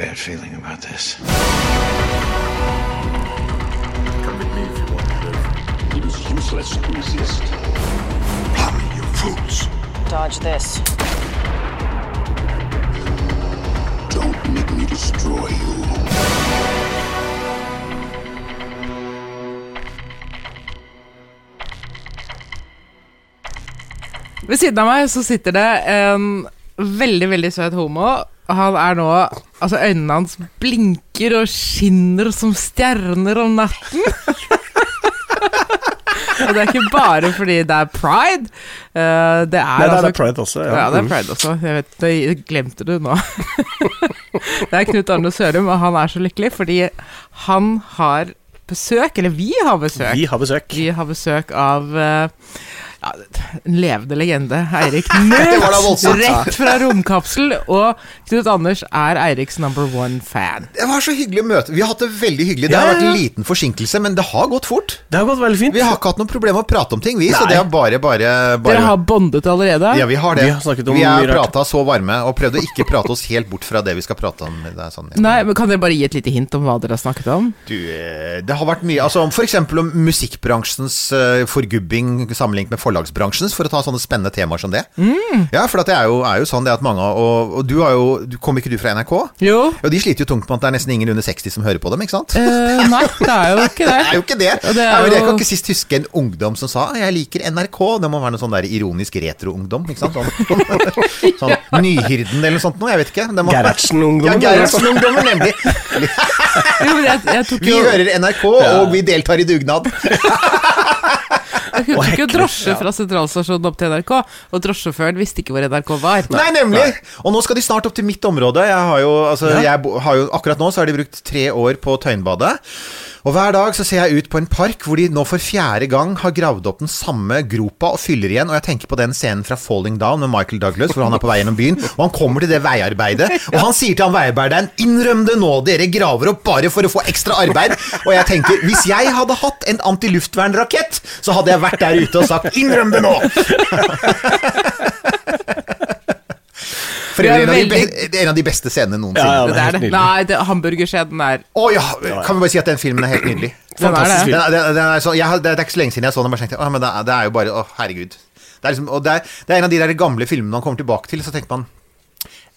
bad feeling about this. Come with me if you want to live. It is useless to resist. Follow you fools. Dodge this. Don't make me destroy you. Ved siden av meg så sitter det en veldig, veldig søt homo. Han er nå Altså, øynene hans blinker og skinner som stjerner om natten. og det er ikke bare fordi det er pride. Uh, det er Nei, det er altså pride også. Ja, det er pride også. Jeg vet, det glemte du nå. det er Knut Arne Sørum, og han er så lykkelig fordi han har besøk, eller vi har besøk. Vi har besøk. Vi har besøk av eh, ja, en levende legende, Eirik Nødt, rett fra romkapsel. Og Knut Anders er Eiriks number one fan. Det var så hyggelig å møte. Vi har hatt det veldig hyggelig. Det har Ja, vært en liten forsinkelse, men det har gått fort. Det har gått veldig fint. Vi har ikke hatt noe problem med å prate om ting, vi. Så det er bare, bare, bare Dere har bondet allerede? Ja, vi har det. Vi har snakket om vi er prata så varme, og prøvd å ikke prate oss helt bort fra det vi skal prate om. Det er sånn, ja. Nei, men Kan dere bare gi et lite hint om hva dere har snakket om? Du, eh, det har vært mye altså eksempel om musikkbransjens uh, forgubbing sammenlignet med forlagsbransjens, for å ta sånne spennende temaer som det. Mm. Ja, for det er jo, er jo sånn det at mange Og, og du har jo du, Kom ikke du fra NRK? Jo. Og de sliter jo tungt med at det er nesten ingen under 60 som hører på dem, ikke sant? Eh, nei, det er jo ikke Det det. er jo ikke det. Det er Ja, Jeg kan ikke sist huske en ungdom som sa «Ah, 'jeg liker NRK'. Det må være noe sånn der ironisk retro-ungdom. Ikke sant? Sånn, sånn Nyhyrden eller noe sånt noe. Jeg vet ikke. Gerhardsen-ungdommen. Ja, Gerhardsen-ungdommen, nemlig. Jo, men jeg, jeg tok Vi jo hører NRK, og vi deltar i dugnad. Jeg tok jo drosje fra sentralstasjonen opp til NRK, og drosjesjåføren visste ikke hvor NRK var. Nei, nemlig! Og nå skal de snart opp til mitt område. Jeg har jo, altså, jeg har jo, akkurat nå så har de brukt tre år på Tøyenbadet. Og hver dag så ser jeg ut på en park hvor de nå for fjerde gang har gravd opp den samme gropa og fyller igjen. Og jeg tenker på den scenen fra Falling Down med Michael Douglas, hvor han er på vei gjennom byen. Og han kommer til det veiarbeidet, og han sier til han veiarbeideren 'Innrøm det nå, dere graver opp bare for å få ekstra arbeid'. Og jeg tenker, hvis jeg hadde hatt en antiluftvernrakett, så hadde jeg vært der ute og sagt 'Innrøm det nå'! For det er en, av de veldig- be- en av de beste scenene noensinne. Ja, ja, Det er det. Nei, det, hamburgerskjeden er Å ja! Kan vi bare si at den filmen er helt nydelig? Den er det. Den, er- den, den er så, jeg, det, det er ikke så lenge siden jeg så den. Bare tenkte, å, men det, er, det er jo bare Å, herregud. Det er, liksom, og det, er, det er en av de der gamle filmene man kommer tilbake til, så tenker man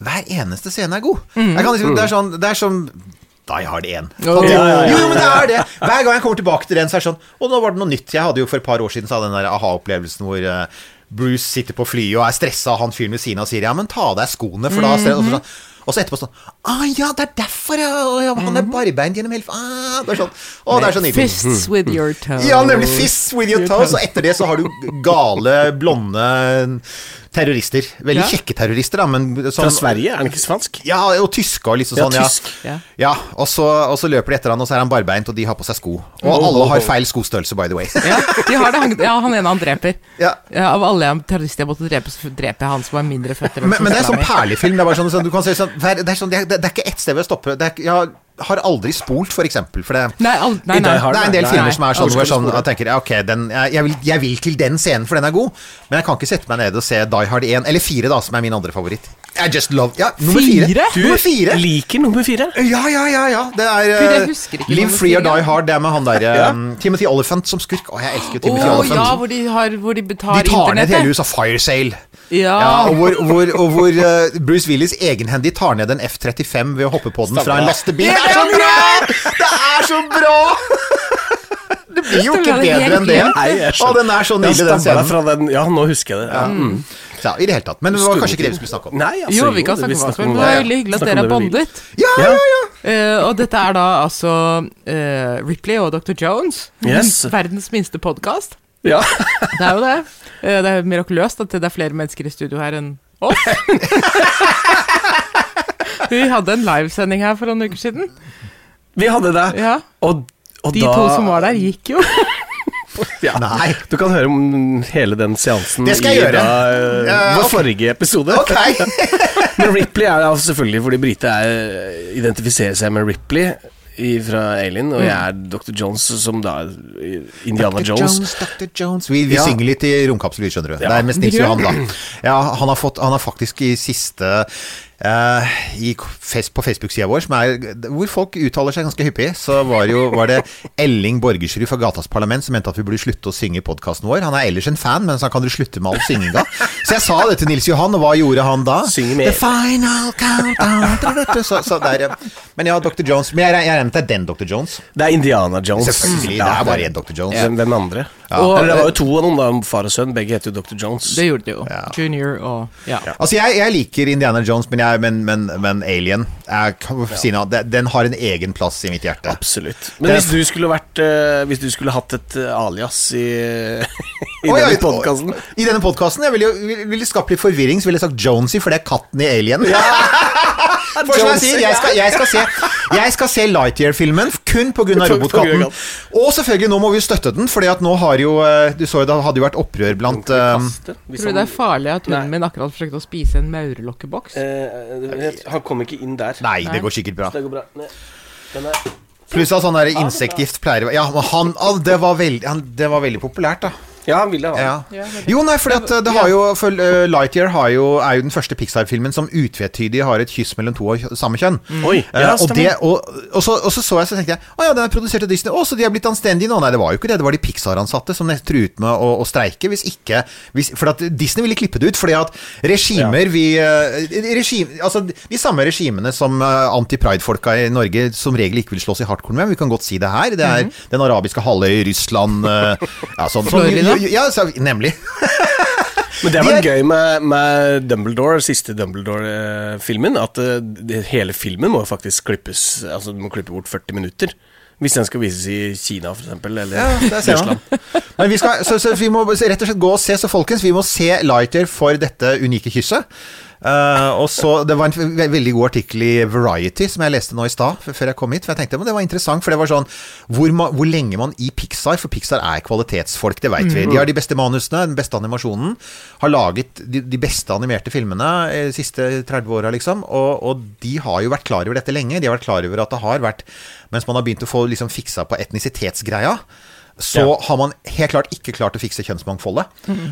Hver eneste scene er god. Jeg kan liksom, det er sånn Det er jeg Die Hard 1. Oh. Jo, jo, men det er det. Hver gang jeg kommer tilbake til den, så er det sånn Og nå var det noe nytt. Jeg hadde jo for et par år siden så hadde den der aha-opplevelsen hvor eh, Bruce sitter på flyet og er stressa, han fyren ved siden av sier ja, men ta av deg skoene, for da så sånn, og så etterpå sånn ah, ja, det er derfor ja, ja, han er barbeint gjennom hele ah, Det er sånn Å, det er så nydelig. Fists with your toes. Ja, nemlig Fists with your toes. Og etter det så har du gale, blonde terrorister. Veldig Ja. kjekke terrorister, da, men sånn Fra Sverige? Er han ikke svensk? Ja, og tyske og liksom sånn. Ja, tysk. Ja. ja og, så, og så løper de etter han, og så er han barbeint, og de har på seg sko. Og alle har feil skostørrelse, by the way. Ja, de har det. Han, ja, han ene han dreper. Ja. Ja, av alle terrorister jeg måtte drepe, så dreper jeg han som har mindre føtter. Men, men det er sånn perlefilm. Det er bare sånn, sånn, du kan se sånn, det, er, er sånn, det, er, det er ikke ett sted ved å stoppe. Det er, jeg har aldri spolt, for eksempel. For det, Nei, al nei, nei. Det er en del filmer som er sånn hvor jeg, sånn, jeg tenker ok, den, jeg, vil, jeg vil til den scenen, for den er god. Men jeg kan ikke sette meg ned og se Die Hard 1 eller 4, da, som er min andre favoritt. I just love Ja, nummer fire. Fire? Du Nummer fire. liker nummer fire? Ja, ja, ja. ja Det er ikke Live Free or. Die Hard. Det er med han der um, Timothy Oliphant som skurk. Å, jeg elsker jo Timothy Oliphant. ja, hvor de, har, hvor de De tar tar ned hele internettet. huset av Fire Sale. Ja. Ja, og hvor, hvor, og hvor uh, Bruce Willis egenhendig tar ned en F-35 ved å hoppe på den fra en lastebil. Det er så bra! Det er så bra! Det blir jo ikke bedre enn det. Nei, den er så nydelig, den scenen. Ja, nå husker jeg det. Ja. Mm. Ja, I det hele tatt. Men det var kanskje ikke det vi skulle snakke om. Nei, altså, Jo, vi kan snakke om det, men Det er veldig hyggelig at dere er bondet. Ja, ja, ja. Uh, og dette er da altså uh, Ripley og Dr. Jones. Yes. Verdens minste podkast. Ja. Det er jo det. Eh, det er mirakuløst at det er flere mennesker i studio her enn oss. Vi hadde en livesending her for noen uker siden. Vi hadde det. Ja. Og, og De da to som var der, gikk jo. ja. Nei. Du kan høre om hele den seansen Det skal jeg i gjøre. Da, uh, Ja, vår forrige episode. Okay. Men Ripley er altså selvfølgelig fordi Brite er, identifiserer seg med Ripley fra Alien, og jeg er Dr. Jones, som da Indiana Dr. Jones. Dr. Jones. Vi, vi Ja. synger litt i romkapsel, vi, skjønner du. Ja. Det er mest Nils Gjør Johan, da. Ja, han har, fått, han har faktisk i siste i på Facebook-sida vår, som er, hvor folk uttaler seg ganske hyppig, så var, jo, var det Elling Borgersrud fra Gatas Parlament som mente at vi burde slutte å synge i podkasten vår. Han er ellers en fan, men så kan dere slutte med all synginga. Så jeg sa det til Nils Johan, og hva gjorde han da? Synge med. The final countdown så, så der, ja. Men ja, Dr. Jones. Men jeg, jeg regner med at det er den Dr. Jones. Det er Indiana Jones. Selvfølgelig. Det er bare én Dr. Jones. Hvem den andre? Og- Eller det var jo to av noen, da. Far og sønn. Begge heter jo Dr. Jones. Det gjorde de jo. Ja. Junior og Ja. Altså, jeg, jeg liker Indiana Jones, men, jeg, men, men, men Alien jeg, kan si noe, Den har en egen plass i mitt hjerte. Absolutt. Men hvis du skulle vært eh, Hvis du skulle hatt et eh, alias i, i oh, denne podkasten I denne podkasten ville jo ville, ville skapt litt forvirring, så ville jeg sagt Jonesy, for det er katten i Alien. For som jeg sier, jeg skal, jeg skal se, jeg skal se Lightyear-filmen kun pga. Robotkatten. Og selvfølgelig, nå må vi støtte den, Fordi at nå har jo eh, Du så jo det hadde jo vært opprør blant eh, Tror du det er farlig at hunden min akkurat forsøkte å spise en maurlokkeboks? Eh, Han kom ikke inn der. Nei, det går sikkert bra. Det går bra. Nei. Pluss at sånn der insektgift pleier å Ja, han, han, det, var veldig, han, det var veldig populært, da. Ja, han ville ha den. Ja. Ja. Jo, nei, for at eh, det har jo for, eh, Lightyear har jo, er jo den første Pixar-filmen som utvetydig har et kyss mellom to av samme kjønn. Oi, Eh, ja, og, stemmer. det, og, og, så, og så så jeg så tenkte jeg Å ja, den er produsert av Disney. Å, så de er blitt anstendige nå? Nei, det var jo ikke det. Det var de Pixar-ansatte som truet med å, å streike hvis ikke hvis, For at Disney ville klippe det ut. Fordi at regimer vi eh, regim, Altså de samme regimene som eh, anti-pride-folka i Norge som regel ikke vil slåss i hardcore med. Vi kan godt si det her. Det er Den arabiske halvøy, Russland eh, ja, sånn, sånn, Florida? Ja, så, nemlig. Men det De var er- gøy med, med Dumbledore, siste Dumbledore-filmen, at eh, det, hele filmen må faktisk klippes Altså, du må klippe bort 40 minutter. Hvis den skal vises i Kina, for eksempel, eller Ja. Russland. Men vi, skal, så, så vi må rett og slett gå og se, så folkens, vi må se Lighter for dette unike kysset. Eh, og så, Det var en ve veldig god artikkel i Variety som jeg leste nå i stad, før jeg kom hit. For jeg tenkte, men Det var interessant, for det var sånn hvor, hvor lenge man i Pixar For Pixar er kvalitetsfolk, det veit vi. De har de beste manusene, den beste animasjonen. Har laget de, de beste animerte filmene eh, de siste 30 åra, liksom. Og, og de har jo vært klar over dette lenge. De har vært klar over at det har vært Mens man har begynt å få liksom fiksa på etnisitetsgreia så har man helt klart ikke klart å fikse kjønnsmangfoldet.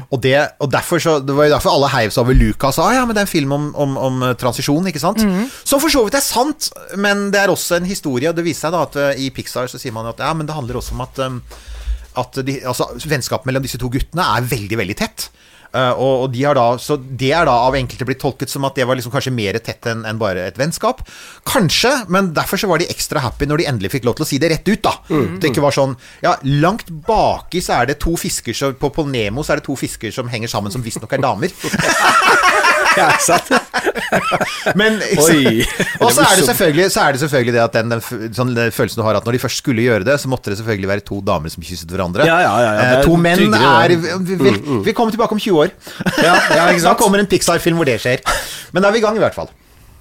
Og, det, og derfor så, det var jo derfor alle heiv seg over Luca og sa ah, ja, men det er en film om, om, om eh, transisjon, ikke sant? Som for så vidt er sant, men det er også en historie. Og det viser seg da at eh, i Pixar så sier man at ja, men det handler også om at, um, at de, altså, vennskapet mellom disse to guttene er veldig, veldig tett. Eh, og, og de har da, så det er da av enkelte blitt tolket som at det var liksom kanskje mer tett enn en bare et vennskap. Kanskje, men derfor så var de ekstra happy når de endelig fikk lov til å si det rett ut. da Det ikke var sånn Ja, langt baki så er det to fisker som, på, Polnemo Nemo så er det to fisker som henger sammen, som visstnok er damer. Ja, sant? Men Og så er, det selvfølgelig, så er det selvfølgelig det at den, den, f- sånn, den følelsen du har at når de først skulle gjøre det, så måtte det selvfølgelig være to damer som kysset hverandre. Ja, ja, ja, ja, det Eh, er to menn tryggere, er vi, vi, vi kommer tilbake om 20 år. Ja, ja, ikke Da kommer en Pixar-film hvor det skjer. Men da er vi i gang, i hvert fall.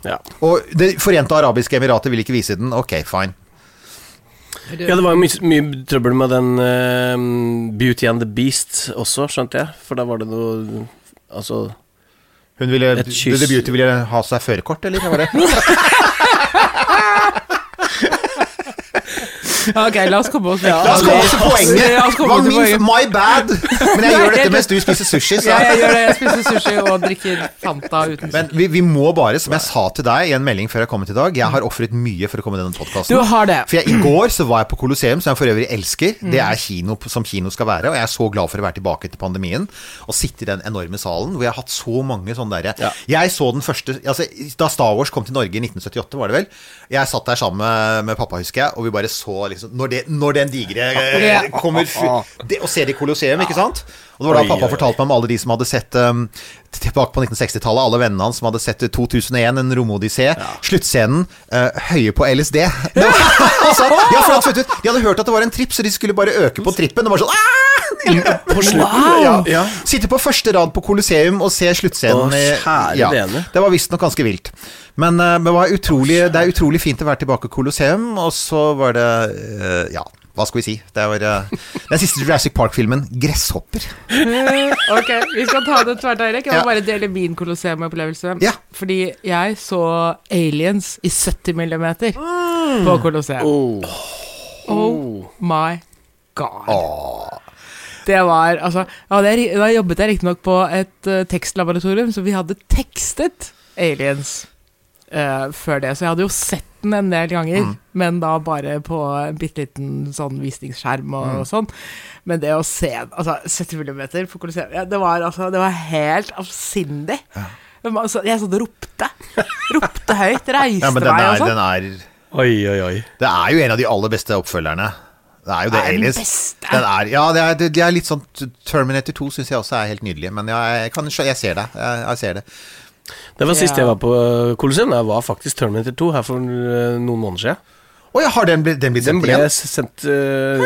Ja. Og Det forente arabiske emiratet vil ikke vise den. Ok, fine. ja, det var jo mye, mye trøbbel med den eh, Beauty and the Beast også, skjønte jeg. For da var det noe Altså Hun ville, Et kyss. The Beauty ville ha seg førerkort, eller? Hva var det? Ok, la oss komme oss vekk. La oss komme til poenget. La oss komme Var til poenget. my bad. Men jeg gjør dette mens du spiser sushi, så Ja, jeg gjør det. Jeg spiser sushi og drikker Fanta uten Men vi, vi må bare, som jeg sa til deg i en melding før jeg kom hit i dag Jeg har ofret mye for å komme i denne podkasten. Du har det. For jeg, I går så var jeg på Colosseum, som jeg for øvrig elsker. Det er kino som kino skal være. Og jeg er så glad for å være tilbake etter pandemien og sitte i den enorme salen hvor jeg har hatt så mange sånne derre Ja. Jeg så den første altså, Da Star Wars kom til Norge i 1978, var det vel. Jeg satt der sammen med, med pappa, husker jeg, og vi bare så liksom Når, det, når den digre eh, kommer det, Og ser det i Colosseum, ikke sant? Og det var da pappa fortalte meg om alle de som hadde sett um, tilbake på 1960-tallet, alle vennene hans som hadde sett 2001, en romodyssé, sluttscenen, uh, høye på LSD. Var, altså, ja, for vet du, de hadde hørt at det var en tripp, så de skulle bare øke på trippen. Det var sånn «Ah!» På slutten? Wow! Ja. ja. Sitte på første rad på Colosseum og se sluttscenen. Ja, det var visstnok ganske vilt. Men, eh, men utrolig, det er utrolig fint å være tilbake i Colosseum, og så var det eh, Ja, hva skal vi si? Det var uh, den siste Jurassic Park-filmen, 'Gresshopper'. Ok, vi skal ta det tvert, Eirik. Jeg må Ja. bare dele min Colosseum-opplevelse. Ja. Fordi jeg så Aliens i 70 millimeter på Colosseum. Oh. Oh my god. Det var altså ja, det er, Da jobbet jeg riktignok på et uh, tekstlaboratorium, så vi hadde tekstet Aliens uh, før det, så jeg hadde jo sett den en del ganger, Mm. men da bare på en bitte liten sånn visningsskjerm og, Mm. sånn. Men det å se altså 70 millimeter på Colosseum, ja, det var altså Det var helt avsindig. Ja. Altså, jeg sånn ropte. Ropte høyt, reiste Ja, men den meg og sånn. den er Oi, oi, oi. Det er jo en av de aller beste oppfølgerne. Det er jo det, Er den beste? Den er, ja, det er, det, er litt sånn Terminator 2 syns jeg også er helt nydelig. Men ja, jeg, kan, jeg ser det. Jeg, jeg ser det. Det var sist Ja. jeg var på uh, Colosseum. Jeg var faktisk Terminator 2 her for uh, noen måneder siden. Å ja, har den blitt, den blitt Den sendt ble sendt uh,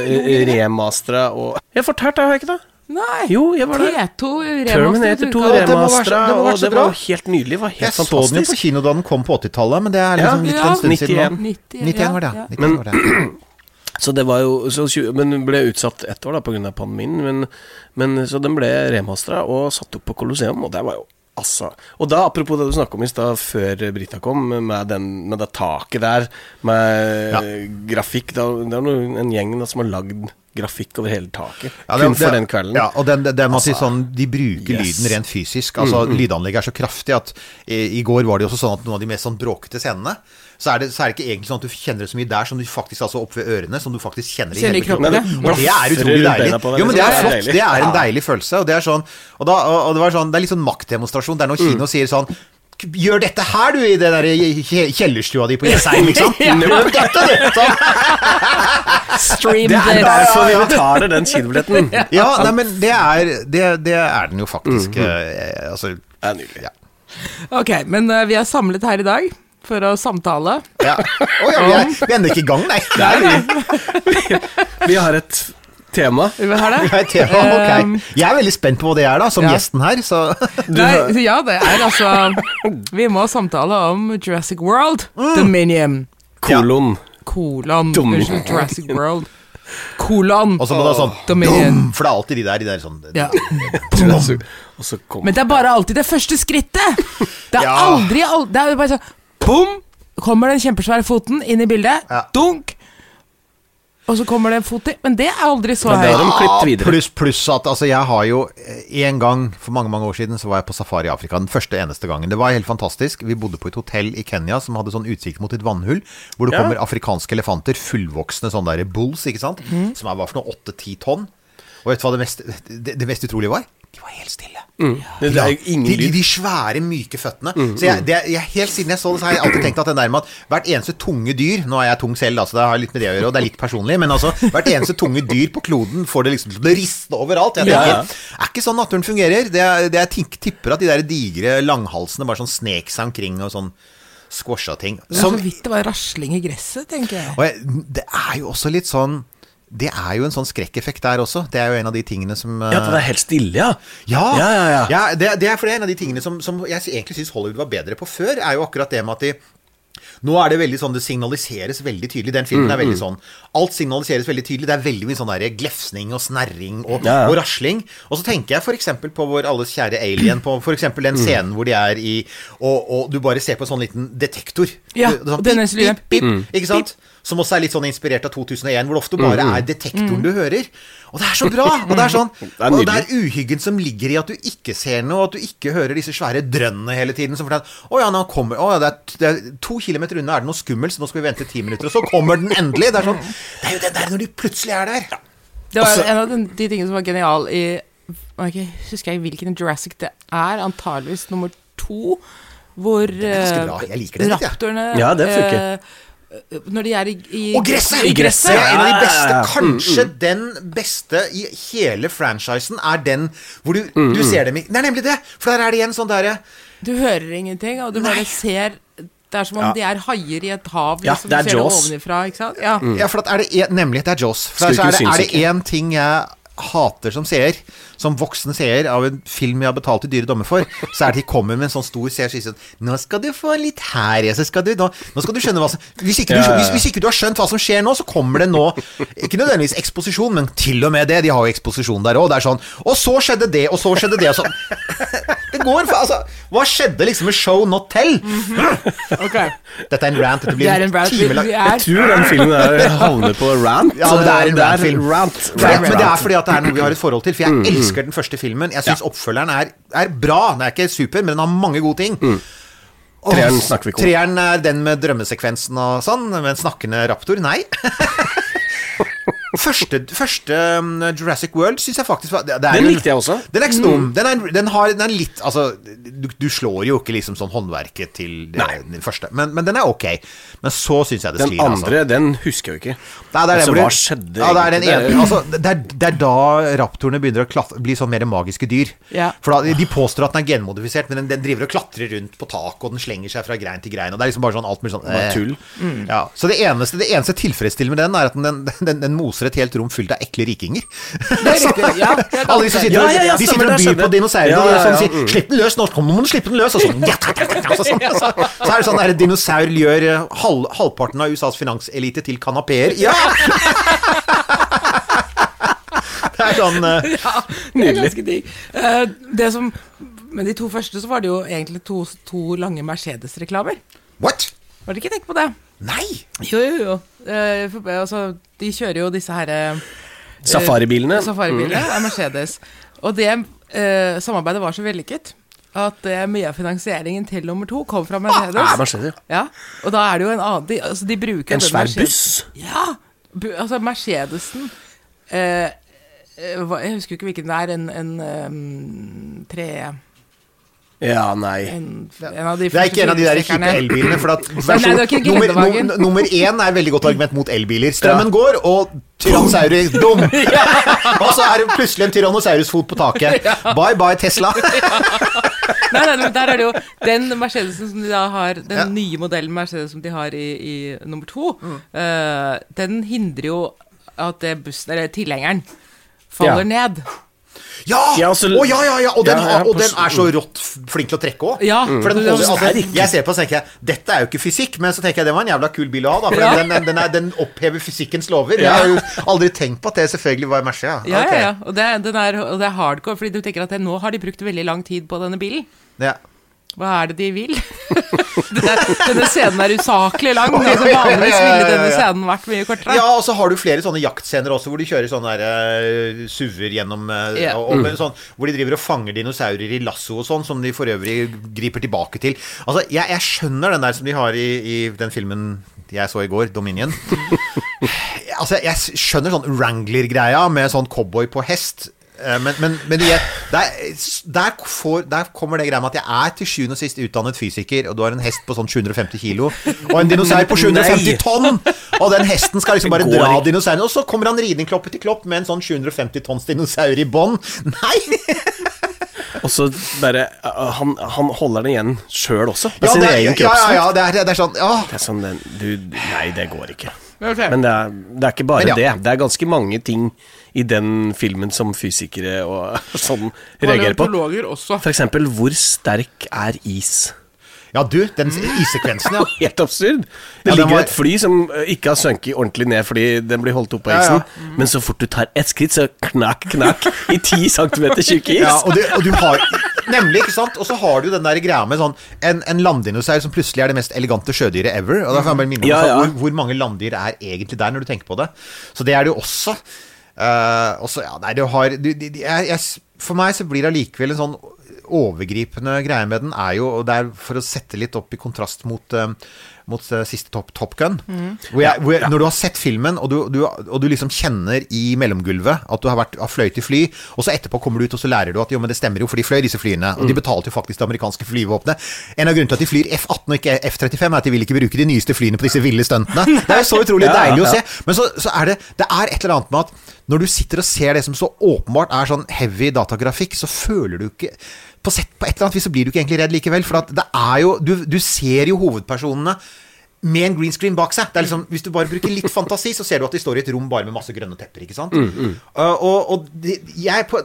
remastera og Jeg fortalte har jeg ikke det? Nei! Jo, jeg var der. T2 Terminator 2 remastered det må være så- remastera, det og det var helt nydelig. Var helt Jeg så den jo på fantastisk. kino da den kom på 80-tallet, men det er liksom Ja. litt en stund siden. nå. 90, 91 var det, ja, ja. ja. 91 var det. Så det var jo så, Men den ble utsatt ett år da pga. pandemien. Men, men så den ble remastera og satt opp på Colosseum, og det var jo Altså. Og da, apropos det du snakka om i stad, før Brita kom, med, den, med det taket der, med Ja. grafikk da, Det er en gjeng da, som har lagd grafikk over hele taket. Ja, kun det- for den kvelden. Ja, og den, den, den Altså, sånn, De bruker yes. lyden rent fysisk. Altså Lydanlegget er så kraftig at i, i går var det jo også sånn at noen av de mest sånn bråkete scenene så er, det, så er det ikke egentlig sånn at du kjenner det så mye der som du faktisk altså opp ved ørene, som du faktisk kjenner i Kjenner i hele kroppen. kroppen, ja. Og det er utrolig deilig. Jo, men det liksom. er er flott. Det er en deilig følelse. Og det er sånn Og, da, og, og det var sånn Det er litt sånn maktdemonstrasjon. Det er når Mm. kino sier sånn Gjør dette her, du, i den der kjellerstua di på Jessheim, liksom. Ja. Gjør dette, du! Sånn. Stream Det er derfor vi betaler den kinobilletten. Ja, nei, men det er, det, det er den jo faktisk. eh, altså er nydelig. Ja. Ok, men uh, vi er samlet her i dag for å samtale. Ja. Oh, ja, vi er, vi er ennå ikke i gang, nei. Vi har et tema. Vi har det? Vi har et tema, Um, ok. Jeg er veldig spent på hva det er, da, som ja. gjesten her. Så Nei, ja, det er altså Vi må samtale om Jurassic World Dominion. Kolon. Kolon. Dominion. Unnskyld, Jurassic World. Kolon. Og så må det være sånn Dominion. dum, For det er alltid de der, de der sånn Ja. Så Men det er bare alltid det første skrittet! Det er Ja. aldri al- Det er bare sånn Bom! Kommer den kjempesvære foten inn i bildet. Ja. Dunk! Og så kommer det en fot til. Men det er aldri så høyt. videre. Pluss pluss at altså, jeg har jo eh, En gang for mange mange år siden så var jeg på safari i Afrika. Den første eneste gangen. Det var helt fantastisk. Vi bodde på et hotell i Kenya som hadde sånn utsikt mot et vannhull. Hvor det Ja. kommer afrikanske elefanter, fullvoksne sånne der bulls, ikke sant. Mm. Som er hva for noe åtte-ti tonn. Og vet du hva det mest, det, det mest utrolige var? De var helt stille. Det er jo ingen de, de, de svære, myke føttene. så jeg, det, jeg, helt siden jeg så det, så har jeg alltid tenkt at det der med at hvert eneste tunge dyr Nå er jeg tung selv, da, så det har litt med det å gjøre, og det er litt personlig, men altså hvert eneste tunge dyr på kloden får det liksom til å riste overalt. Jeg tenker, Ja, ja. Er ikke sånn naturen fungerer. Det det jeg tipper at de der digre langhalsene bare sånn snek seg omkring og sånn squasha ting. Det er Som, så vidt det var rasling i gresset, tenker jeg. og jeg, det er jo også litt sånn Det er jo en sånn skrekkeffekt der også. Det er jo en av de tingene som Ja, at det er helt stille, ja. ja, Ja, ja, ja. det, det er for det er en av de tingene som, som jeg egentlig syns Hollywood var bedre på før, er jo akkurat det med at de nå er det veldig sånn, det signaliseres veldig tydelig. Den filmen Mm, er veldig sånn Alt signaliseres veldig tydelig. Det er veldig mye sånn der glefsning og snerring og, Ja, ja. og rasling. Og så tenker jeg f.eks. på vår alles kjære Alien. På f.eks. Mm. den scenen hvor de er i og, og du bare ser på en sånn liten detektor. Ja, sånn, det er pip, pip, pip, Mm. Ikke sant? Som også er litt sånn inspirert av 2001, hvor det ofte bare er detektoren du hører. Og det er så bra! Og det er sånn er Og det er uhyggen som ligger i at du ikke ser noe, og at du ikke hører disse svære drønnene hele tiden. Som forteller Å ja, nå kommer Å ja, det er, det er to kilometer unna er det noe skummelt, så nå skal vi vente ti minutter. Og så kommer den endelig! Det er sånn Det er jo den der når de plutselig er der. Det var Også- en av de, de tingene som var genial i okay, husker jeg hvilken Jurassic det er. Antageligvis nummer to. Hvor er eh, bra. Jeg liker det raptorene Ja, det funker. Når de er i, i Og gresset! I gresset! Ja, en av de beste, kanskje mm. Kanskje den beste i hele franchisen er den hvor du, du ser dem i Det er nemlig det! For der er det igjen sånn derre Du hører ingenting, og du bare ser Det er som om Ja. de er haier i et hav. Ja, Liksom. det er Jaws. ovenifra, ikke sant? Ja. Ja, for er det en, nemlig, det er Jaws. For er det én ting jeg hater som seer, som voksen seer av en film jeg har betalt i dyre dommer for, så er det de kommer med en sånn stor seer og sier sånn Nå skal du få litt her, ja, så skal du nå, nå skal du skjønne hva som hvis ikke, du, hvis, hvis ikke du har skjønt hva som skjer nå, så kommer det nå Ikke nødvendigvis eksposisjon, men til og med det. De har jo eksposisjon der òg. Det er sånn Og så skjedde det, og så skjedde det, og sånn. Det går for Altså, hva skjedde liksom med show not tell? Ok. Dette er en rant. Dette Det er en rant. Vi, timelang. Jeg tror den filmen der havner på rant. Ja, det er en rant-film. Rant. rant, rant, men det er fordi at det er noe vi har et forhold til. For Mm. jeg elsker den første filmen. Jeg syns oppfølgeren er, er bra. Den er ikke super, men den har mange gode ting. Mm. Treeren snakker vi ikke om. Treeren er den med drømmesekvensen og sånn, med en snakkende raptor. Nei. Første, første um, Jurassic World syns jeg faktisk var det, det er Den likte jeg også. Den er ikke så dum. Den, er, den har den er litt Altså, du, du slår jo ikke liksom sånn håndverket til det, den første, men, men den er ok. Men så syns jeg det Den sklir, altså. andre, den husker jeg jo ikke. Nei, det er altså, hva skjedde Ja, det er den ene altså, det, er, det er da raptorene begynner å klatre, bli sånn mer magiske dyr. Ja. For da, De påstår at den er genmodifisert, men den, den driver og klatrer rundt på tak, og den slenger seg fra grein til grein. Og Det er liksom bare sånn alt mulig sånn eh. tull. Ja, så det eneste, det eneste tilfredsstillende med den, er at den, den, den moser et helt rom fullt av ekle rikinger. Det er riktig. Ja, er Alle de som sitter, Ja, ja, ja, de sitter og byr på dinosaurer, og sånn sier mm. 'Slipp den løs, nå må du slippe den løs', og sånn. Så, sånn er det sånn der dinosaur gjør eh, halv, halvparten av USAs finanselite til kanapeer. Ja! Det er sånn eh, Det er ganske digg. Eh, det som Men de to første så var det jo egentlig to, to lange Mercedes-reklamer. What? Var det ikke tenkt på det? Nei! Jo, jo, jo. Eh, for, altså, de kjører jo disse her eh, Safaribilene. Safaribiler er Mercedes. Og det eh, samarbeidet var så vellykket at eh, mye av finansieringen til nummer to kom fra Mercedes. Ja, Mercedes. Ja, og da er det jo en annen De, altså, de bruker En svær buss. Ja! Bu, altså, Mercedesen eh, eh, Jeg husker ikke hvilken det er. En, en um, tre... Ja, nei. En, en av de Det er ikke en av de der kjipe elbilene. For at Nei, versjon, det er ikke nummer, nummer én er veldig godt argument mot elbiler. Strømmen går, og Tyrannosaurus dum! Og så er det plutselig en Tyrannosaurus-fot på taket. Bye bye, Tesla. Nei, nei, men der er det jo den Mercedesen som de da har Den Ja. nye modellen Mercedes som de har i, i nummer to, Mm. uh, den hindrer jo at det bussen, eller tilhengeren, faller Ja. ned. Ja! Ja, så, oh, ja, ja, ja! Og den, Ja, ja, og den er så rått flink til å trekke òg. Ja, altså, jeg ser på og tenker jeg, dette er jo ikke fysikk, men så tenker jeg det var en jævla kul bil å ha. Da, for Ja. den, den, den, er, den opphever fysikkens lover. Jeg har jo aldri tenkt på at det selvfølgelig var Merce. Ja. Ja, ja, ja. Og det, den er, og det er hardcore, fordi du tenker at det, nå har de brukt veldig lang tid på denne bilen. Ja. Hva er det de vil? det denne scenen er usaklig lang. Ja, Altså, ja, ja, vanligvis ville denne scenen vært mye kortere. Ja, og så har du flere sånne jaktscener også, hvor de kjører sånne der, uh, SUV-er gjennom uh, yeah. og, og, sånn, Hvor de driver og fanger dinosaurer i lasso og sånn, som de for øvrig griper tilbake til. Altså, jeg, jeg skjønner den der som de har i, i den filmen jeg så i går, Dominion. altså, jeg skjønner sånn Wrangler-greia med sånn cowboy på hest. Eh, Men, men, men jeg, der, der, får, der kommer det greia med at jeg er til sjuende og sist utdannet fysiker, og du har en hest på sånn 750 kilo, og en dinosaur på 750 tonn! Og den hesten skal liksom bare dra dinosauren, og så kommer han ridende kloppe til klopp med en sånn 750 tonns dinosaur i bånn. Nei! Og så bare uh, han, han holder den igjen sjøl også, med Ja, sin det egen ja, ja, ja, det er, det er sånn ja. Det er sånn den du, Nei, det går ikke. Ok. Men det er, det er ikke bare ja. det. Det er ganske mange ting i den filmen som fysikere og sånn reagerer på. Også. For eksempel, hvor sterk er is? ja, du, den issekvensen, ja. Helt absurd. Det Ja, ligger var- et fly som eh, ikke har sunket ordentlig ned fordi den blir holdt opp på Ja, isen, ja. men så fort du tar ett skritt, så knakk, knakk i ti centimeter tjukk is. Ja, og du, og du har Nemlig, ikke sant? Og så har du den der greia med sånn En, en landdinosaur som plutselig er det mest elegante sjødyret ever. Og da får jeg bare minne om Ja, ja. Hvor, hvor mange landdyr er egentlig der, når du tenker på det. Så det er det jo også. Uh, og så, ja, nei, du har du, de, de, jeg, For meg så blir det allikevel en sånn overgripende greie med den, er jo Og det er for å sette litt opp i kontrast mot eh, mot eh, siste Top, top Gun. Hvor jeg, hvor jeg, Når du har sett filmen, og du, du, og du liksom kjenner i mellomgulvet at du har, vært, har fløyet i fly, og så etterpå kommer du ut og så lærer du at jo, men det stemmer jo, for de fløy disse flyene. Og de betalte jo faktisk det amerikanske flyvåpenet. En av grunnene til at de flyr F-18 og ikke F-35, er at de vil ikke bruke de nyeste flyene på disse ville stuntene. Det er jo så utrolig Ja, ja, deilig å se. Men så, så er det Det er et eller annet med at når du sitter og ser det som så åpenbart er sånn heavy datagrafikk, så føler du ikke på, sett, på et eller annet vis så blir du ikke egentlig redd likevel. For at det er jo Du, du ser jo hovedpersonene med en green screen bak seg. Det er liksom, hvis du bare bruker litt fantasi, så ser du at de står i et rom bare med masse grønne tepper. ikke sant? Uh, og og de, jeg på,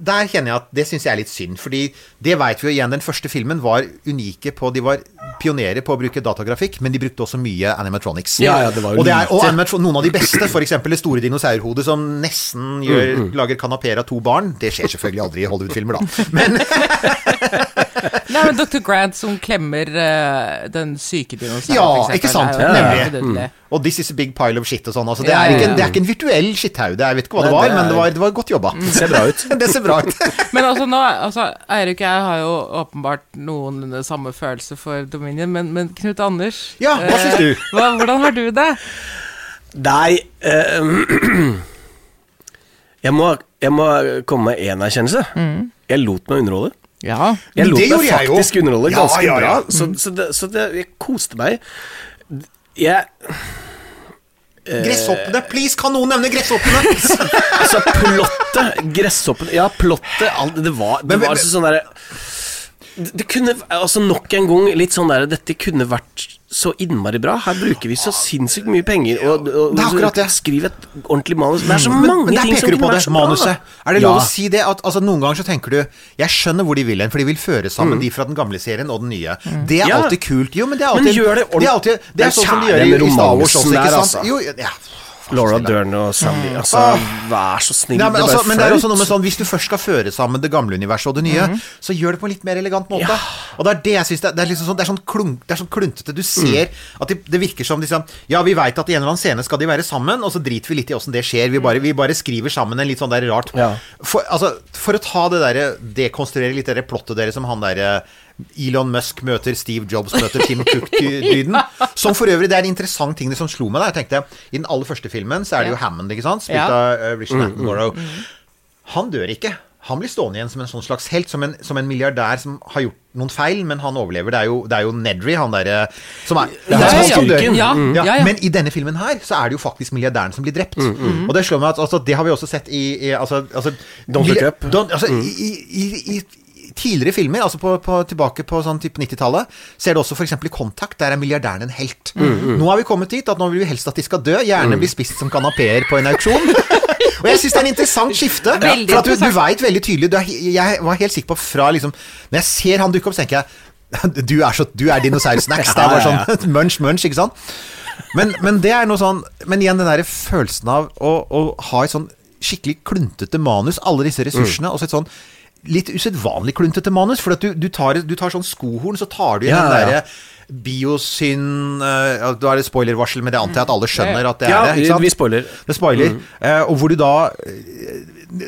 der kjenner jeg at det syns jeg er litt synd. Fordi det veit vi jo igjen. Den første filmen var unike på De var pionerer på å bruke datagrafikk, men de brukte også mye animatronics. Ja, ja, det var jo og, det er, og lite. animatro- noen av de beste, f.eks. det store dinosaurhodet som nesten gjør, lager kanapeer av to barn. Det skjer selvfølgelig aldri i Hollywood-filmer, da. Men Nei, men Dr. Grant som klemmer uh, den syke dinosauren. Ja, eksempel, ikke sant? er ja. Nemlig. Mm. Og this is a big pile of shit og sånn. Altså, det, Ja, er ja, ikke, ja. det er ikke en virtuell skitthaug. det Jeg vet ikke hva det var, det men det var, det var godt jobba. Det ser bra ut. det ser bra ut. Men altså nå, altså, Eirik og jeg har jo åpenbart noen samme følelse for Dominion, men, men Knut Anders Ja, hva eh, syns du? Hva, hvordan har du det? Nei eh, jeg, må, jeg må komme med én erkjennelse. Jeg lot meg underholde. Ja. Jeg lot det meg gjorde jeg jo. faktisk underholde Ja, ganske ja, ja. bra. Så, så, det, så det, jeg koste meg. Jeg Gresshoppene! Please, kan noen nevne gresshoppene? Altså, plottet, gresshoppene Ja, plottet alt, Det var, det Men- men- altså sånn derre det kunne altså nok en gang litt sånn der Dette kunne vært så innmari bra. Her bruker vi så sinnssykt mye penger. Og, og, Det er akkurat det. Skriv et ordentlig manus. Det er så mange men der ting som peker du kunne på det, vært så bra. Er det lov Ja. å si det? At, altså, noen ganger så tenker du Jeg skjønner hvor de vil hen, for de vil føre sammen Mm. de fra den gamle serien og den nye. Det er Ja. alltid kult. Jo, men det er Men gjør det det er, alltid, det Det er sånn som de gjør i, med i Star Wars også, ikke sant? der, altså. Jo, ja. Laura Dern og Sandy. Altså, vær så snill. Nei, men, det altså, men det er også noe med sånn Hvis du først skal føre sammen det gamle universet og det nye, Mhm. så gjør det på en litt mer elegant måte. Og det er det jeg syns det, det liksom sånn Det er sånn, klunk, det er sånn kluntete. Du ser Mm. at det, det virker som liksom Ja, vi veit at i en eller annen scene skal de være sammen, og så driter vi litt i åssen det skjer. Vi bare, vi bare skriver sammen en litt sånn der rart Ja. for, altså, for å ta det derre Dekonstruere litt det plottet deres som han derre Elon Musk møter Steve Jobs møter Tim Cook-dyden. Som for øvrig, det er en interessant ting det som slo meg. Da. Jeg tenkte, I den aller første filmen så er det jo Hammond, ikke sant? Spilt av uh, Richard Attenborough. Han dør ikke. Han blir stående igjen som en sånn slags helt, som en, som en milliardær som har gjort noen feil, men han overlever. Det er jo, det er jo Nedry, han derre som er er, han ja, som ja. dør. Ja, Ja, ja, ja. Men i denne filmen her så er det jo faktisk milliardæren som blir drept. Og det slår meg at altså, det har vi også sett i, i altså, altså, Don't Look Up. Don't, altså, i, i, i, i tidligere filmer, altså på, på, tilbake på sånn type 90-tallet, ser du også f.eks. i Kontakt, der er milliardæren en helt. Nå har vi kommet dit at nå vil vi helst at de skal dø, gjerne bli spist som kanapeer på en auksjon. Og jeg syns det er en interessant skifte. Veldig for at du, du veit veldig tydelig du er, Jeg var helt sikker på fra liksom Når jeg ser han dukke opp, så tenker jeg du er, så, du er dinosaursnacks. Det er bare sånn munch, munch, ikke sant? Men, men det er noe sånn Men igjen den der følelsen av å, å ha et sånn skikkelig kluntete manus, alle disse ressursene, og så et sånn litt usedvanlig kluntete manus. For at du, du, tar, du tar sånn skohorn, så tar du igjen Ja, den ja. derre biosyn uh, Da er det spoilervarsel, men det antar jeg at alle skjønner at det Ja, er det. sant? vi spoiler. Det spoiler. Eh, og hvor du da eh,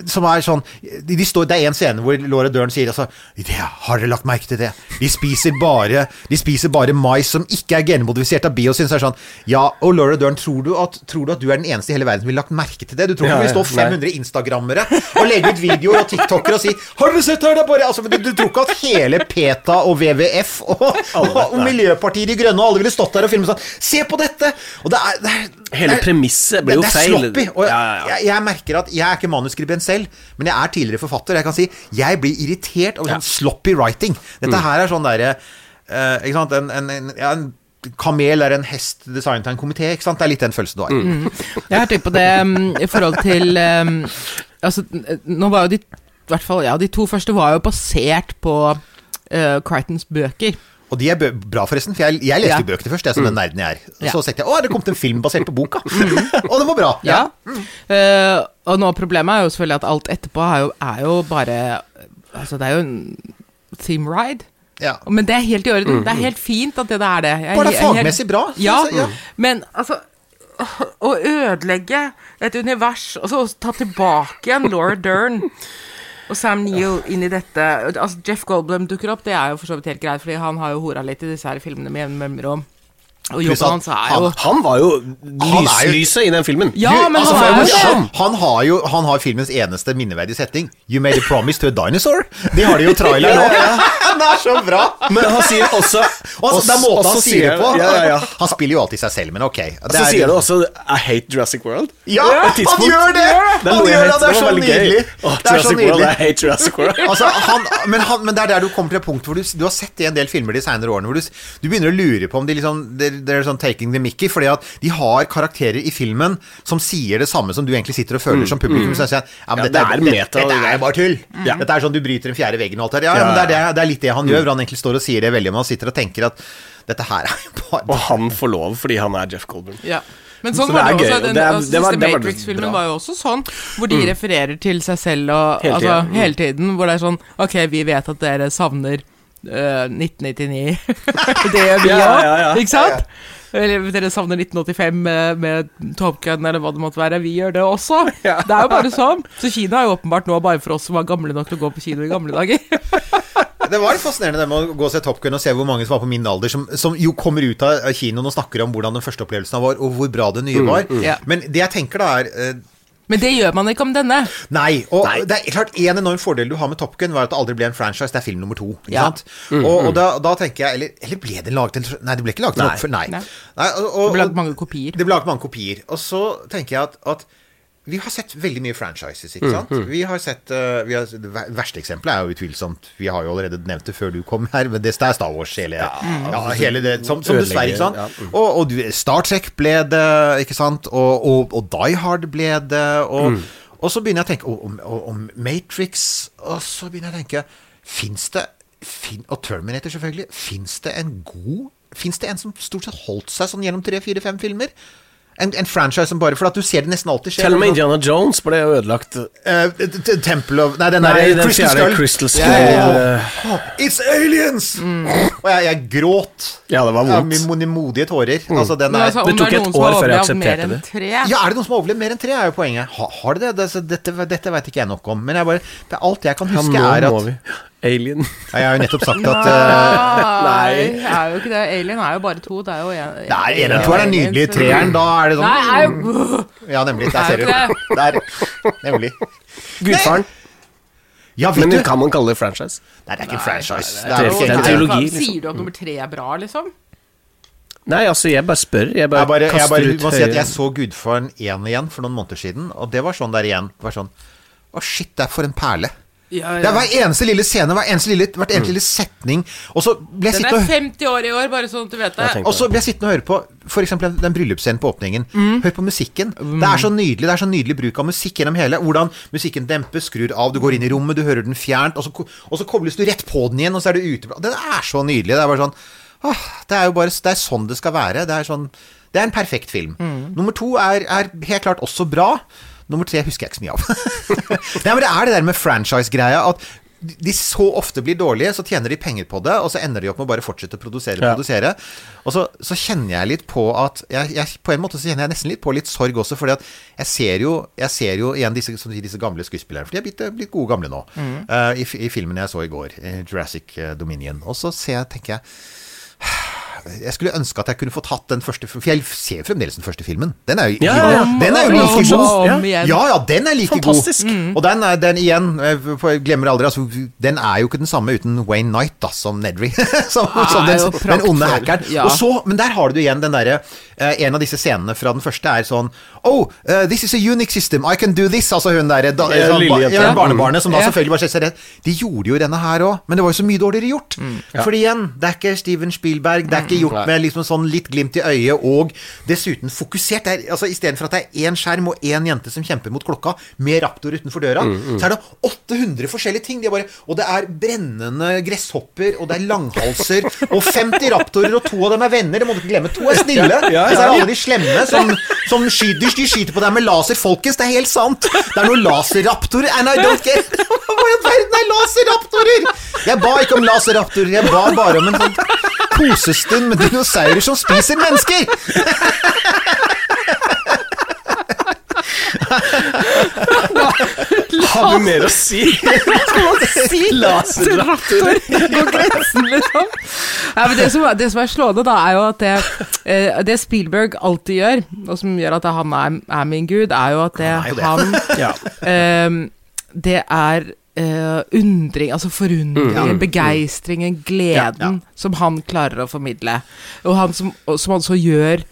Som er sånn de, står, Det er en scene hvor Laura Dern sier altså ja, Har dere lagt merke til det? De spiser bare De spiser bare mais som ikke er genmodifisert av biosyn. Så er sånn Ja, og Laura Dern, tror du, at, tror du at du er den eneste i hele verden som ville lagt merke til det? Du tror ikke Ja, det vil stå ja, nei. 500 instagrammere og legge ut videoer og tiktokere og si 'Har dere sett her?' Det er bare altså, du, du tror ikke at hele PETA og WWF og, og, og Miljøpartiet De Grønne og alle ville stått der og filmet sånn 'Se på dette!' Og det er, det er Hele premisset blir jo feil. det er sloppy. Og Ja. Jeg, jeg merker at jeg er ikke manuskribent selv, men jeg er tidligere forfatter. Jeg kan si jeg blir irritert over sånn sloppy writing. Dette Mm. her er sånn derre uh, Ikke sant en, en, en, ja, en kamel er en hest designet av en komité. Ikke sant? Det er litt den følelsen du har. Mm. Jeg har tenkt på det um, i forhold til um, Altså, nå var jo de i hvert fall, ja, de to første var jo basert på uh, Crichtons bøker. Og de er bra, forresten, for jeg, jeg leste Ja. jo bøkene først, jeg som den nerden jeg er. Ja. Så tenkte jeg å, det kom til en film basert på boka. og den var bra. Ja. Uh, og nå problemet er jo selvfølgelig at alt etterpå er jo, er jo bare Altså, det er jo en theme ride. Ja. Men det er helt i orden. Det er helt fint at det er det. Jeg, Bare det er fagmessig bra. Ja, jeg, ja. men altså Å ødelegge et univers, og så ta tilbake igjen Laura Dern og Sam Neill inn i dette Altså Jeff Goldblum dukker opp, det er jo for så vidt helt greit, Fordi han har jo hora litt i disse her filmene med jevne mellomrom. Og jobben hans er jo Han Han var jo- lyslyset i den filmen. Ja, men altså, han er jo. Han har jo han har filmens eneste minneverdige setning. You made a promise to a dinosaur. Det har de jo i trailer nå. Det er så bra! Men han sier også Og det er måten han sier det på. Ja, ja, ja. Han spiller jo alltid seg selv, men ok. Og så sier han også I hate Jurassic World. Ja, På han gjør det! Det Han gjør det, det er så nydelig. Det er så Jurassic World, nydelig. I hate Jurassic World. Altså, han, men, han, men det er der du kommer til et punkt hvor du, du har sett det i en del filmer de senere årene, hvor du, du begynner å lure på om de liksom They're, they're sånn taking the mickey, fordi at de har karakterer i filmen som sier det samme som du egentlig sitter og føler som publikum. Så jeg sier, ja, men Ja, dette, det er meta, dette dette er bare tull. Ja. Dette er sånn du bryter den fjerde veggen og alt der. Ja, Ja, men det er, det, det er litt det han gjør, hvor han egentlig står og sier det veldig, men han sitter og tenker at dette her er jo bare Og han får lov fordi han er Jeff Goldblum. Ja. Men sånn Så var det det også. Den, det er- altså, det var- siste Matrix-filmen var jo også sånn, hvor de refererer til seg selv og Hele altså, tiden. Altså, hele tiden. Hvor det er sånn Ok, vi vet at dere savner eh, 1999. det gjør vi òg, Ja, ja, ja. ikke sant? Eller dere savner 1985 med, med Top Gun eller hva det måtte være. Vi gjør det også. Det er jo bare sånn. Så Kina er jo åpenbart nå bare for oss som var gamle nok til å gå på kino i gamle dager. Det var litt fascinerende det med å gå og se Top Gun og se hvor mange som var på min alder, som, som jo kommer ut av kinoen og snakker om hvordan den første opplevelsen var, og hvor bra det nye var. Ja. Men det jeg tenker da, er eh, Men det gjør man ikke om denne. Nei. Og det er klart en enorm fordel du har med Top Gun, var at det aldri ble en franchise. Det er film nummer to. Ikke Ja. sant? Og, og da, da tenker jeg eller, eller ble det laget en Nei, det ble ikke laget en Nei. oppfølger. Nei. Nei. Nei, og, og, Det ble laget mange kopier. Det ble laget mange kopier. Og så tenker jeg at, at vi har sett veldig mye franchises, ikke sant? Vi har sett uh, vi har, Det verste eksempelet er jo utvilsomt Vi har jo allerede nevnt det før du kom her, men det er Star Wars. Hele, ja, hele det, som, som dessverre, ikke sant? Ja, mm. Og, og Star Trek ble det, ikke sant? Og, og, og Die Hard ble det. Og, og så begynner jeg å tenke om, om, om Matrix, og så begynner jeg å tenke Fins det fin, Og Terminator, selvfølgelig. Fins det en god Fins det en som stort sett holdt seg sånn gjennom tre, fire, fem filmer? En, en franchise som bare For at du ser det nesten alltid skjer. Til og med Indiana Jones ble ødelagt. Eh, t- Temple of Nei, den Nei, der den Crystal fjerde Skull. Crystal Skull. Yeah, yeah. eh, It's aliens! Og jeg, jeg gråt. Ja, det var Ja, vondt. mine modige tårer. Altså, den er altså, Det tok et år før jeg aksepterte det. Ja, er det noen som har overlevd mer enn tre, er jo poenget. Ha, har det det? det dette dette veit ikke jeg nok om. Men jeg bare, det er alt jeg kan huske, ja, er at vi. Alien. Ja, Jeg har jo nettopp sagt at uh, Nei, er jo ikke det. Alien er jo bare to. Det er jo en, Nei, eneren to er den nydelige. Treeren, da er det sånn Nei, er jo Ja, nemlig. Der Er ser du. Der. Nemlig. Gudfaren. Ja, vet Men du kan man kalle det franchise? Nei, det er ikke en franchise. nei, Det er det er en en trilogi. liksom. Sier du at nummer tre er bra, liksom? Nei, altså, jeg bare spør. Jeg bare, Jeg bare, jeg bare ut må si at jeg så Gudfaren 1 igjen for noen måneder siden, og det var sånn der igjen. Det var sånn Å, shit, det er for en perle. Ja, Det er hver eneste lille scene, hver eneste lille, hvert eneste lille setning. Og så ble jeg Den er og 50 år i år, bare sånn at du vet det. Og så ble jeg sittende og høre på eksempel den, den bryllupsscenen på åpningen. Hør på musikken. Det er så nydelig Det er så nydelig bruk av musikk gjennom hele. Hvordan musikken dempes, skrur av, du går inn i rommet, du hører den fjernt, og så, og så kobles du rett på den igjen, og så er du ute. Det er så nydelig. Det er bare sånn åh, Det er jo bare Det er sånn det skal være. Det er sånn Det er en perfekt film. Nummer to er, er helt klart også bra. Nummer tre husker jeg ikke så mye av. Nei, men det er det der med franchise-greia at de så ofte blir dårlige, så tjener de penger på det, og så ender de opp med å bare fortsette å produsere og Ja. produsere. Og så, så kjenner jeg litt på at jeg, jeg, På en måte så kjenner jeg nesten litt på litt sorg også, fordi at jeg ser jo, jeg ser jo igjen disse, disse gamle skuespillerne, for de er blitt, blitt gode gamle nå, eh, i, i filmen jeg så i går, Jurassic eh, Dominion. Og så ser jeg, tenker jeg jeg skulle ønske at jeg kunne fått hatt den første For jeg ser fremdeles den første filmen. Den er jo, Ja, ja, ja. Den er jo like god. Ja, ja, den er like Fantastisk. god. Og den, er, den igjen, eh, jeg glemmer aldri altså, Den er jo ikke den samme uten Wayne Knight da, som Nedry. som, som er den, den onde hackeren. Ja. Og så, men der har du igjen den derre En av disse scenene fra den første er sånn Oh, uh, this is a unique system. I can do this. Altså hun derre da, Ja, sånn, ba, ja, barnebarnet som da Ja. selvfølgelig bare ser redd. De gjorde jo denne her òg, men det var jo så mye dårligere gjort. Fordi igjen, det er ikke Steven Spielberg, det er ikke gjort Nei. med liksom sånn litt glimt i øyet, og dessuten fokusert. Det er, altså Istedenfor at det er én skjerm og én jente som kjemper mot klokka, med raptor utenfor døra, så er det 800 forskjellige ting. De er bare, og det er brennende gresshopper, og det er langhalser, og 50 raptorer, og to av dem er venner. Det må du ikke glemme. To er snille, Ja, ja, og så er det alle de slemme som, som skyter, de skyter på deg med laser. Folkens, det er helt sant! Det er noen laserraptorer, and I don't care. Hva i all verden er laserraptorer? Jeg ba ikke om laserraptorer, jeg ba bare om en sånn kosestund med dinosaurer som spiser mennesker! Har du mer å si? Si Laserraptor på grensen, liksom. Nei, men det, som, det som er slående, da, er jo at det, eh, det Spielberg alltid gjør, og som gjør at han er, er min gud, er jo at det Han Ja. ehm, Det er eh, undring, altså forundringen, begeistringen, gleden som han klarer å formidle. Og han som, som også gjør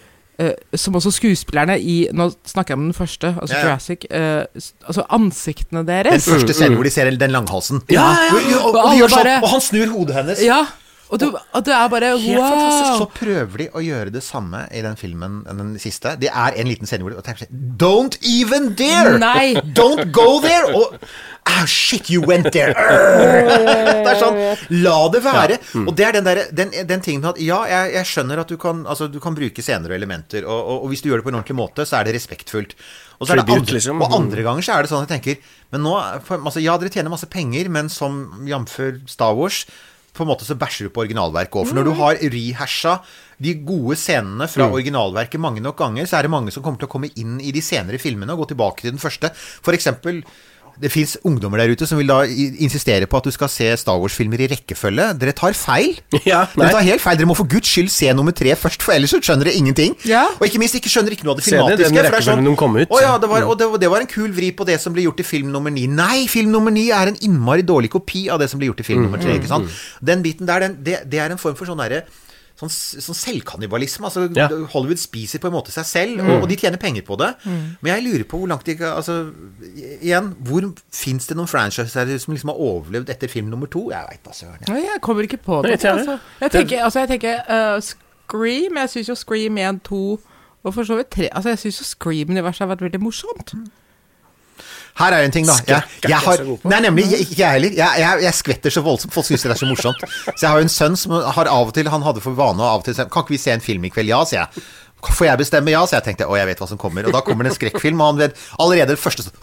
som også skuespillerne i Nå snakker jeg om den første, altså Ja, ja. Jurassic. eh, altså ansiktene deres. Den første scenen hvor de ser den langhalsen. Ja, ja, Og, og, og, Og sånn, og han snur hodet hennes. Ja, og, du, og det er bare wow. Så prøver de å gjøre det samme i den filmen, den siste. Det er en liten scene hvor de tenker seg Don't even dare! Nei. Don't go there! Og ah, shit, you went there! Det er sånn La det være. Og det er den, der, den, den tingen med at ja, jeg, jeg skjønner at du kan, altså, du kan bruke scener og elementer, og, og, og hvis du gjør det på en ordentlig måte, så er det respektfullt. Og, så er det andre, liksom. og andre ganger så er det sånn jeg tenker Men nå, for- altså, Ja, dere tjener masse penger, men som jf. Star Wars på en måte så bæsjer du på originalverket òg. For når du har rehasha de gode scenene fra originalverket mange nok ganger, så er det mange som kommer til å komme inn i de senere filmene og gå tilbake til den første. For eksempel det fins ungdommer der ute som vil da insistere på at du skal se Star Wars-filmer i rekkefølge. Dere tar feil. Ja, nei. Dere tar helt feil. Dere må for guds skyld se nummer tre først, for ellers så skjønner dere ingenting. Ja. Og ikke minst ikke skjønner ikke noe av det Se det den filmatiske. er de kom ut. Å ja, det var, og det, det var en kul vri på det som ble gjort i film nummer ni. Nei, film nummer ni er en innmari dårlig kopi av det som ble gjort i film nummer tre. ikke sant? Den biten der, den, det, det er en form for sånn derre Sånn, sånn selvkannibalisme. Altså, Ja. Hollywood spiser på en måte seg selv, og, og de tjener penger på det. Men jeg lurer på hvor langt de Altså, igjen, hvor fins det noen franchiser som liksom har overlevd etter film nummer to? Jeg veit da søren. jeg. Jeg kommer ikke på det. Nei, jeg altså. Jeg tenker, altså, jeg tenker uh, Scream Jeg syns jo Scream 1, 2 og for så vidt 3 Altså, jeg syns jo Scream-universet har vært veldig morsomt. Her er en ting, da. Jeg, jeg har, nei, nemlig. jeg- Ikke jeg heller. Jeg, jeg, jeg skvetter så voldsomt. Folk syns det er så morsomt. Så jeg har jo en sønn som har av og til Han hadde for vane å av og til si Kan ikke vi se en film i kveld? Ja, sier jeg. Får jeg bestemme? Ja, så jeg tenkte å, jeg vet hva som kommer. Og da kommer det en skrekkfilm, og han vet allerede det første sånn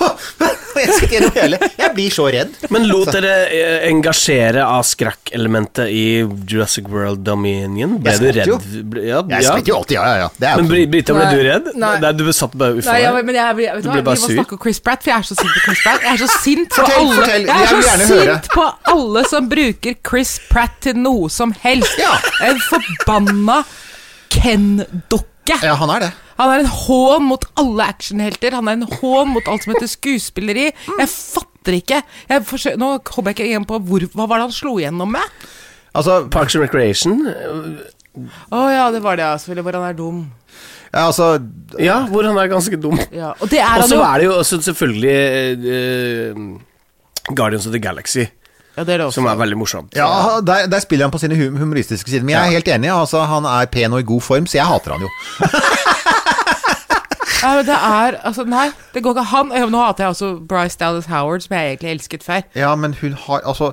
jeg hele. Jeg blir så redd. Men lot dere eh, engasjere av skrekkelementet i Jurassic World Dominion? Ble du redd? jo. Ble- Ja, Jeg ja. skvetter jo alltid, ja, ja, ja. Det er Men Brita, ble du redd? Nei. Nei, du satt bare jeg, deg? men jeg, vet du Du ble bare Vi må sur. snakke om Chris Pratt, for jeg er så sint på Chris Pratt. Jeg er så sint på Fortell, alle fortell. Jeg er så høre. sint på alle som bruker Chris Pratt til noe som helst. Ja. En forbanna Ken-dokke. Ja, han er det. Han er en hån mot alle actionhelter. Han er en hån mot alt som heter skuespilleri. Jeg fatter ikke. Jeg Nå kommer jeg ikke igjen på hvor, hva var det han slo igjennom med. Altså, Parks and Recreation? Å ja, det var det, ja. Selvfølgelig. Hvor han er dum. ja, altså Ja, hvor han er ganske dum. Ja. Og det er Og så er det jo også selvfølgelig uh, Guardians of the Galaxy, Ja, det er det også. som er veldig morsomt. Ja, der, der spiller han på sine humoristiske sider. Men jeg er helt enig. Altså, han er pen og i god form, så jeg hater han jo. Ja, men det er Altså, nei, det går ikke han Nå hater jeg også Bryce Dallas Howard, som jeg egentlig elsket før. Ja, men hun har altså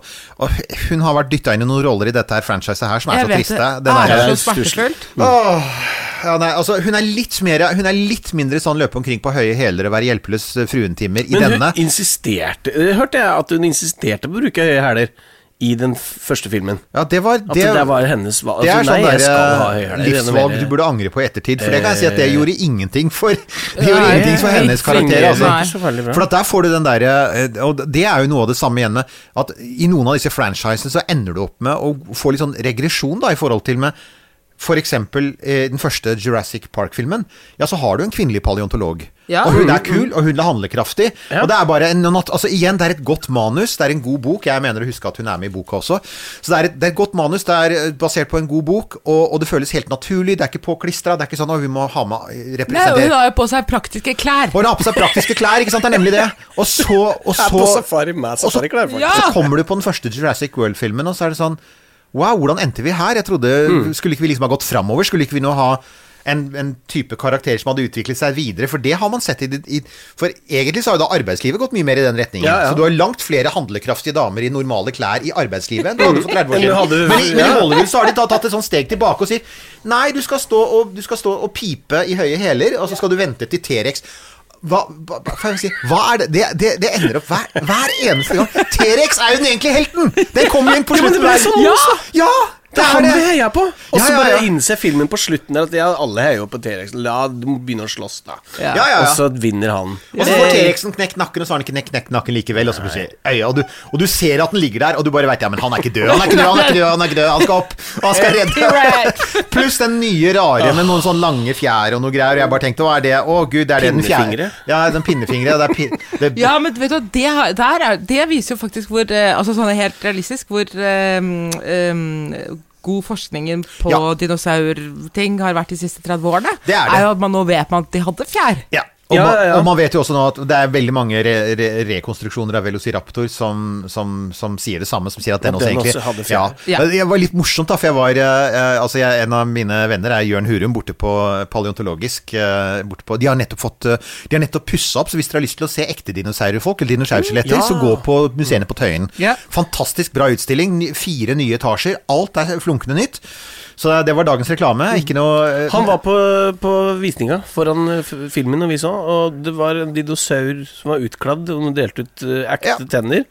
Hun har vært dytta inn i noen roller i dette her franchiset her som er Jeg så vet triste. det. Den er er så smertefullt. Åh, ja, nei, altså, hun, er litt mer, hun er litt mindre sånn løpe omkring på høye hæler og være hjelpeløs eh, fruentimer i Men denne. hun insisterte Hørte jeg at hun insisterte på å bruke høye hæler i den første filmen? Ja, det var At det, det, var hennes valg? det er Altså, sånn nei, der, eh, livsvalg du burde angre på i ettertid. For det kan jeg si at det Eh, gjorde ingenting for Det gjorde Nei, ingenting for hennes karakter. Altså. ikke så veldig bra. For at der får du den derre eh, Og det er jo noe av det samme igjen med at i noen av disse franchisene så ender du opp med å få litt sånn regresjon da i forhold til med for eksempel eh, den første Jurassic Park-filmen. Ja, så har du en kvinnelig paleontolog. Ja. Og hun er kul, og hun er handlekraftig. Ja. Og det er bare en Altså igjen, det er et godt manus. Det er en god bok. Jeg mener å huske at hun er med i boka også. Så det er et, det er et godt manus. Det er eh, basert på en god bok, og, og det føles helt naturlig. Det er ikke påklistra. Det er ikke sånn at vi må ha med representere Nei, hun har jo på seg praktiske klær. Og hun har på seg praktiske klær, ikke sant? Det er nemlig det. Og så, og er på så, safari med så- safariklær, faktisk. Ja. så kommer du på den første Jurassic World-filmen, og så er det sånn Wow, hvordan endte vi her? Jeg trodde Skulle ikke vi liksom ha gått framover? Skulle ikke vi nå ha en, en type karakter som hadde utviklet seg videre? For det har man sett i, i For egentlig så har jo da arbeidslivet gått mye mer i den retningen. Ja, ja. Så du har langt flere handlekraftige damer i normale klær i arbeidslivet enn du hadde for 30 år siden. Men, i- men i. Hollywood så har de tatt, tatt et sånt steg tilbake og sier Nei, du skal stå og, du skal stå og pipe i høye hæler, og så skal du vente til T-rex hva, hva, si, hva er det? Det, det, det ender opp hver, hver eneste gang. T-rex er jo den egentlige helten! Den kommer inn på slutten. der. sånn ja, ja, Det er han vi heier på! Og så Ja, ja, bare innser filmen på slutten der at ja, alle heier jo på T-rexen. Ja, du må begynne å slåss, da. Ja. Ja, ja, Og så vinner han. Og så får T-rexen knekt nakken, og så har han ikke knekt nakken likevel. Og så plutselig øya, og, du, og du ser at den ligger der, og du bare veit ja, men han er ikke død, han er ikke død, han er ikke død, han er ikke død, han skal opp, og han skal redde. Pluss den nye rare med noen sånn lange fjær og noe greier. Og jeg bare tenkte hva er det? Å gud, det er det den fjære? Ja, den pinnefingre. Det er pin, det, Ja, men vet du det, der er, det viser jo faktisk hvor eh, Altså sånn helt realistisk hvor um, eh, god forskningen på Ja. dinosaurting har vært de siste 30 årene. Det er det. jo at man nå vet man at de hadde fjær. Ja. Og, Ja, ja, ja. og man vet jo også nå at det er veldig mange re re rekonstruksjoner av Velociraptor som, som, som sier det samme, som sier at den også den egentlig også hadde fjær. Ja. Det var litt morsomt, da, for jeg var eh, Altså, jeg, en av mine venner er Jørn Hurum, borte på paleontologisk. eh, borte på, de har nettopp fått eh, De har nettopp pussa opp, så hvis dere har lyst til å se ekte dinosaurfolk, eller dinosaurskjeletter, så gå på museene på Tøyen. Fantastisk bra utstilling. Fire nye etasjer. Alt er flunkende nytt. Så det var dagens reklame. Ikke noe eh, Han var på, på visninga foran eh, filmen og vi så, og det var en dinosaur som var utkladd og delte ut eh, ekte Ja. tenner.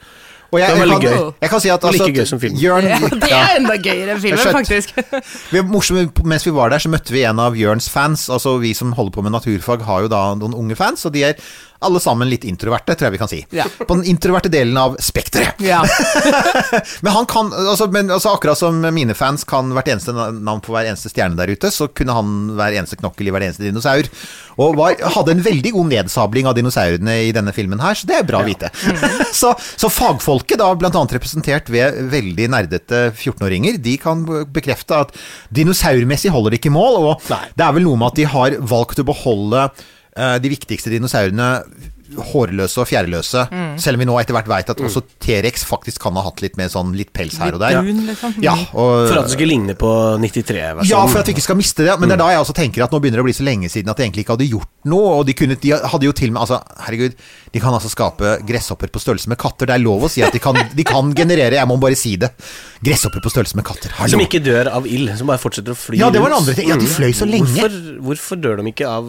Og jeg, Det var veldig gøy. jeg kan si at altså, like gøy som film. Jørn, Ja, det er enda gøyere enn filmen, faktisk. Vi morsomme, mens vi var der, så møtte vi en av Jørns fans. Altså Vi som holder på med naturfag, har jo da noen unge fans, og de er alle sammen litt introverte, tror jeg vi kan si. Ja. På den introverte delen av spekteret. Ja. Men han kan altså, men, altså, Akkurat som mine fans kan hvert eneste navn på hver eneste stjerne der ute, så kunne han hver eneste knokkel i hver eneste dinosaur. Og var, hadde en veldig god nedsabling av dinosaurene i denne filmen her, så det er bra å vite. så, så fagfolket, da blant annet representert ved veldig nerdete 14-åringer, de kan bekrefte at dinosaurmessig holder det ikke mål, og Nei. det er vel noe med at de har valgt å beholde eh, de viktigste dinosaurene hårløse og fjærløse, selv om vi nå etter hvert veit at også T-rex faktisk kan ha hatt litt mer sånn litt pels her og der. Brun, liksom. Ja, og, For at det skulle ligne på 93-versjonen. ja, for at vi ikke skal miste det. Men det er da jeg også tenker at nå begynner det å bli så lenge siden at de egentlig ikke hadde gjort noe. Og de, kunne, de hadde jo til og med Altså, herregud, de kan altså skape gresshopper på størrelse med katter. Det er lov å si at de kan, de kan generere, jeg må bare si det, gresshopper på størrelse med katter. Hallo. Som ikke dør av ild, som bare fortsetter å fly Ja, det var den andre ting. Ja, de fløy så lenge. Hvorfor, hvorfor dør de ikke av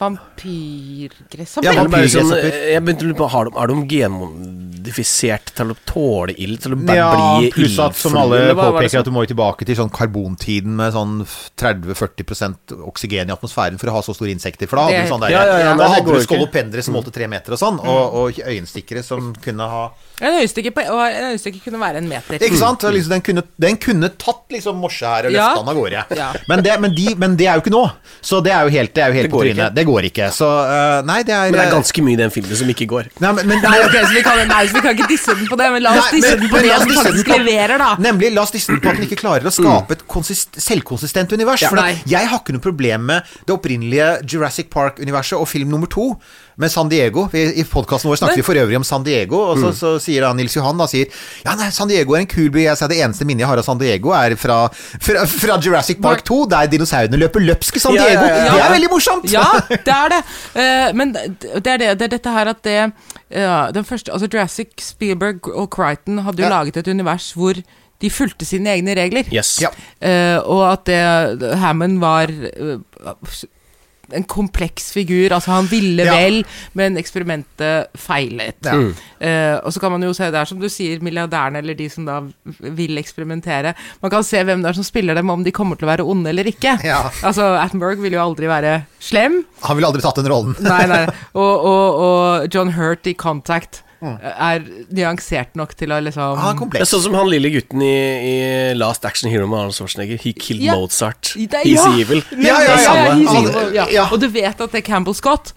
Vampyrgresshopper. Ja, Eller sånn, Jeg begynte å lure på Har de, de genmodifisert til å tåle ild? Til å bare Ja, pluss at som alle påpeker at du må tilbake til sånn karbontiden med sånn 30-40% oksygen i atmosfæren for å ha så store insekter. For da hadde du sånn der, Ja, ja, ja, da hadde du skolopendere som målte tre meter og sånn, og, og øyenstikkere som kunne ha En øyestikker, på, og en øyestikker, kunne være en meter. Ikke sant? Liksom, den, kunne, den kunne tatt liksom morse her og Ja. den av gårde. Ja. Men, det, men, de, men det er jo ikke nå. Så det er jo helt, det er jo helt Det på går ikke. Det går ikke. Så uh, nei, det er Men det er ganske mye i den filmen som ikke går. Nei, men, men, Nei, okay, så vi kan, nei, så vi kan ikke disse den på det, men la oss disse den på men det den faktisk den på- leverer, da. Nemlig, la oss disse den på at den ikke klarer å skape et konsist selvkonsistent univers. Ja. for jeg har ikke noe problem med det opprinnelige Jurassic Park-universet og film nummer to. Med San Diego. Vi, I podkasten vår snakket vi for øvrig om San Diego. Og så, så sier da Nils Johan da, sier Ja, nei, San Diego er en kul by. Jeg sier det eneste minnet jeg har av San Diego, er fra, fra, fra Jurassic Park 2, der dinosaurene løper løpsk i San Ja, ja, Diego. ja, ja. Det er veldig morsomt! Ja, det er det. Uh, men det er, det, det er dette her at det uh, Den første Altså Jurassic, Spielberg og Crichton hadde jo Ja. laget et univers hvor de fulgte sine egne regler. Yes. Ja. Uh, og at det Hammond var eh, en kompleks figur. Altså, han ville Ja. vel, men eksperimentet feilet. Ja. Eh, og så kan man jo se, det er som du sier, milliardærene eller de som da vil eksperimentere. Man kan se hvem det er som spiller dem, om de kommer til å være onde eller ikke. Ja. Altså, Attenberg vil jo aldri være slem. Han ville aldri tatt den rollen. Nei, nei. Og, og, og John Hurt i Contact. Er nyansert nok til å liksom Ah, er Det er sånn som han lille gutten i, i Last Action Hero med Arnold Schwarzenegger. He killed Ja. Mozart. Det er- He's ja. evil. Ja, ja, ja, ja, ja. ja. ja. Og du vet at det er Campbell Scott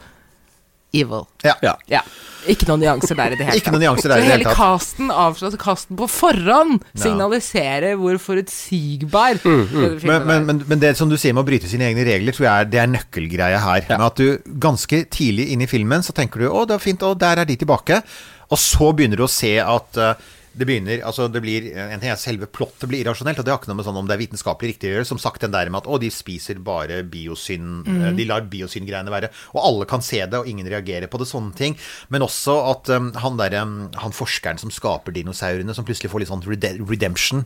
Evil. Ja. Ja. Ja. Ikke noen nyanser der i det hele Ikke noen nyanser der Så i det hele hele tatt. casten avslører altså casten på forhånd signaliserer hvor forutsigbar denne Men, men, er. men, men det som du sier med å bryte sine egne regler, tror jeg er, det er nøkkelgreia her. Med at du ganske tidlig inn i filmen så tenker du 'Å, det var fint, og der er de tilbake'. Og så begynner du å se at eh, det begynner, altså det blir, En ting er selve plottet blir irrasjonelt, og det har ikke noe med sånn om det er vitenskapelig riktig å gjøre. Som sagt den der med at å, de spiser bare biosyn mm. De lar biosyngreiene være. Og alle kan se det, og ingen reagerer på det. Sånne ting. Men også at um, han der, um, han forskeren som skaper dinosaurene, som plutselig får litt sånn redemption redemption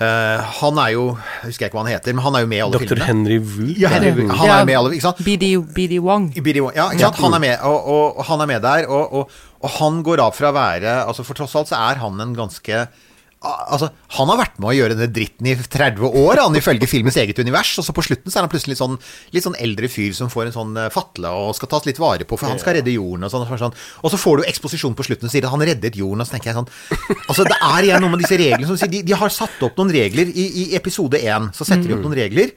uh, Han er jo Jeg husker ikke hva han heter, men han er jo med i alle Dr. filmene. Henry Wu. Ja, Henry, Wu. han er med i alle, ikke sant? BD, BD Wong. BD Wong ja, ikke sant? Han er med, og, og, og han er med der, og, og, og han går av fra å være altså For tross alt så er han en ganske Altså, Han har vært med å gjøre denne dritten i 30 år, han ifølge filmens eget univers. Og så på slutten så er han plutselig litt sånn, litt sånn eldre fyr som får en sånn eh, fatle og skal tas litt vare på, for han skal redde jorden og sånn. Og, sånn. og så får du eksposisjon på slutten og sier at han reddet jorden, og så tenker jeg sånn Altså, det er igjen noe med disse reglene som sier de, de har satt opp noen regler i, i episode én. Så setter de opp noen regler,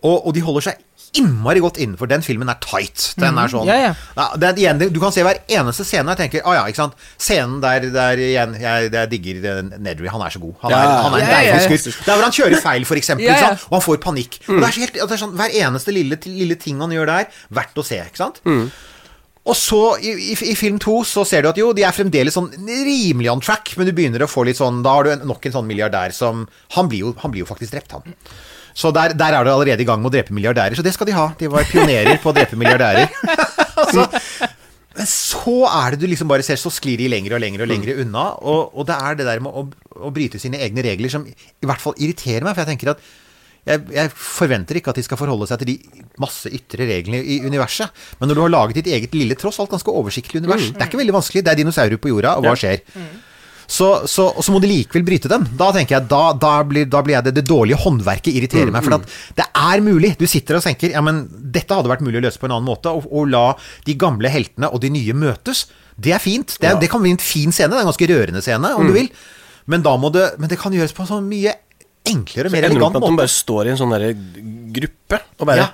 og, og de holder seg innmari godt innenfor. Den filmen er tight. Den er sånn Ja, ja. ja, det er igjen, Du kan se hver eneste scene og jeg tenker Å ja, ikke sant. Scenen der, der igjen Jeg, jeg digger Nedry. Han er så god. Han er, Ja, han er en ja, ja, ja. deilig. Der hvor han kjører feil, for eksempel, Ja, ja. sant? og han får panikk. Og det er så helt, det er sånn, Hver eneste lille, lille ting han gjør der, verdt å se. ikke sant? Og så, i, i, i film to, så ser du at jo, de er fremdeles sånn rimelig on track, men du begynner å få litt sånn Da har du en, nok en sånn milliardær som Han blir jo, han blir jo faktisk drept, han. Så der, der er du allerede i gang med å drepe milliardærer, så det skal de ha. De var pionerer på å drepe milliardærer. altså, men så er det du liksom bare ser, så sklir de lenger og lenger og lenger unna. Og, og det er det der med å, å bryte sine egne regler som i hvert fall irriterer meg, for jeg tenker at jeg, jeg forventer ikke at de skal forholde seg til de masse ytre reglene i universet. Men når du har laget ditt eget lille, tross alt ganske oversiktlig univers Det er ikke veldig vanskelig. Det er dinosaurer på jorda, og hva skjer? Så, så, og så må de likevel bryte den. Da tenker jeg, da, da, blir, da blir jeg det, det dårlige håndverket irriterer meg. For at det er mulig. Du sitter og tenker ja, men dette hadde vært mulig å løse på en annen måte. Og, og la de gamle heltene og de nye møtes. Det er fint. Det, er, det kan bli en fin scene. Det er en ganske rørende scene, om du vil. Men, det, men det kan gjøres på en sånn mye enklere, mer Ender opp elegant med at de bare står i en sånn gruppe og bare Ja.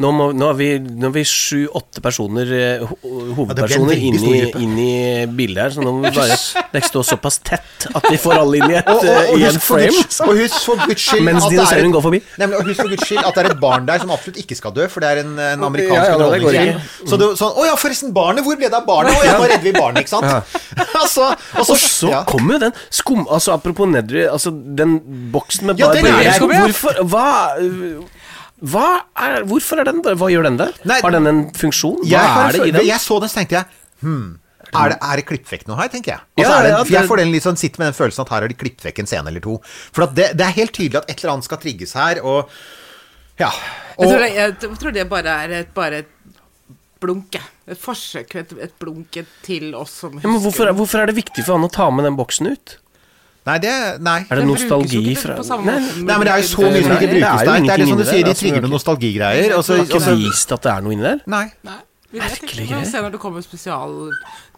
Nå, må, nå har vi, nå vi sju-åtte personer, hovedpersoner, Ja, hovedpersoner, det inn, i, inn i bildet her. Så nå må vi bare Det står såpass tett at vi får alle inn i, et, Og, og, eh, og, i en frame. Og husk for guds skyld Mens er dinosauren går forbi. Nemlig, og husk for guds skyld at det er et barn der som absolutt ikke skal dø, for det er en, en amerikansk Ja, ja, underholdningsfilm. Så det, sånn Å ja, forresten, barnet! Hvor ble det av barnet? Å ja, nå redder vi barnet, ikke sant? altså, og så, så ja. kommer jo den skum... Altså Apropos Nedry, altså den boksen med Ja, bare er der. Hvorfor hva er, Hvorfor er den der? Hva gjør den der? Nei, har den en funksjon? Hva jeg, er det i den? jeg så den, så tenkte jeg hmm, er det, er det klippet vekk noe her, tenker jeg. Og Ja, er det, ja, jeg får den litt sånn, sitter med den følelsen at her har de klippet vekk en scene eller to. For at det, det er helt tydelig at et eller annet skal trigges her, og ja. Jeg tror, det, jeg tror det bare er et, bare et blunk, jeg. Et forsøk, et, et blunk til oss som Ja, men hvorfor, hvorfor er det viktig for han å ta med den boksen ut? Nei, det Nei. Er det nostalgi fra Nei. Nei, men det er jo så mye som ikke brukes der. Det er det litt som du sier, de altså, trigger er ikke- nostalgigreier. Og så, Har ikke vist at det er noe inni der? Nei. Nei, vi vet ikke. Vi må se når det kommer spesial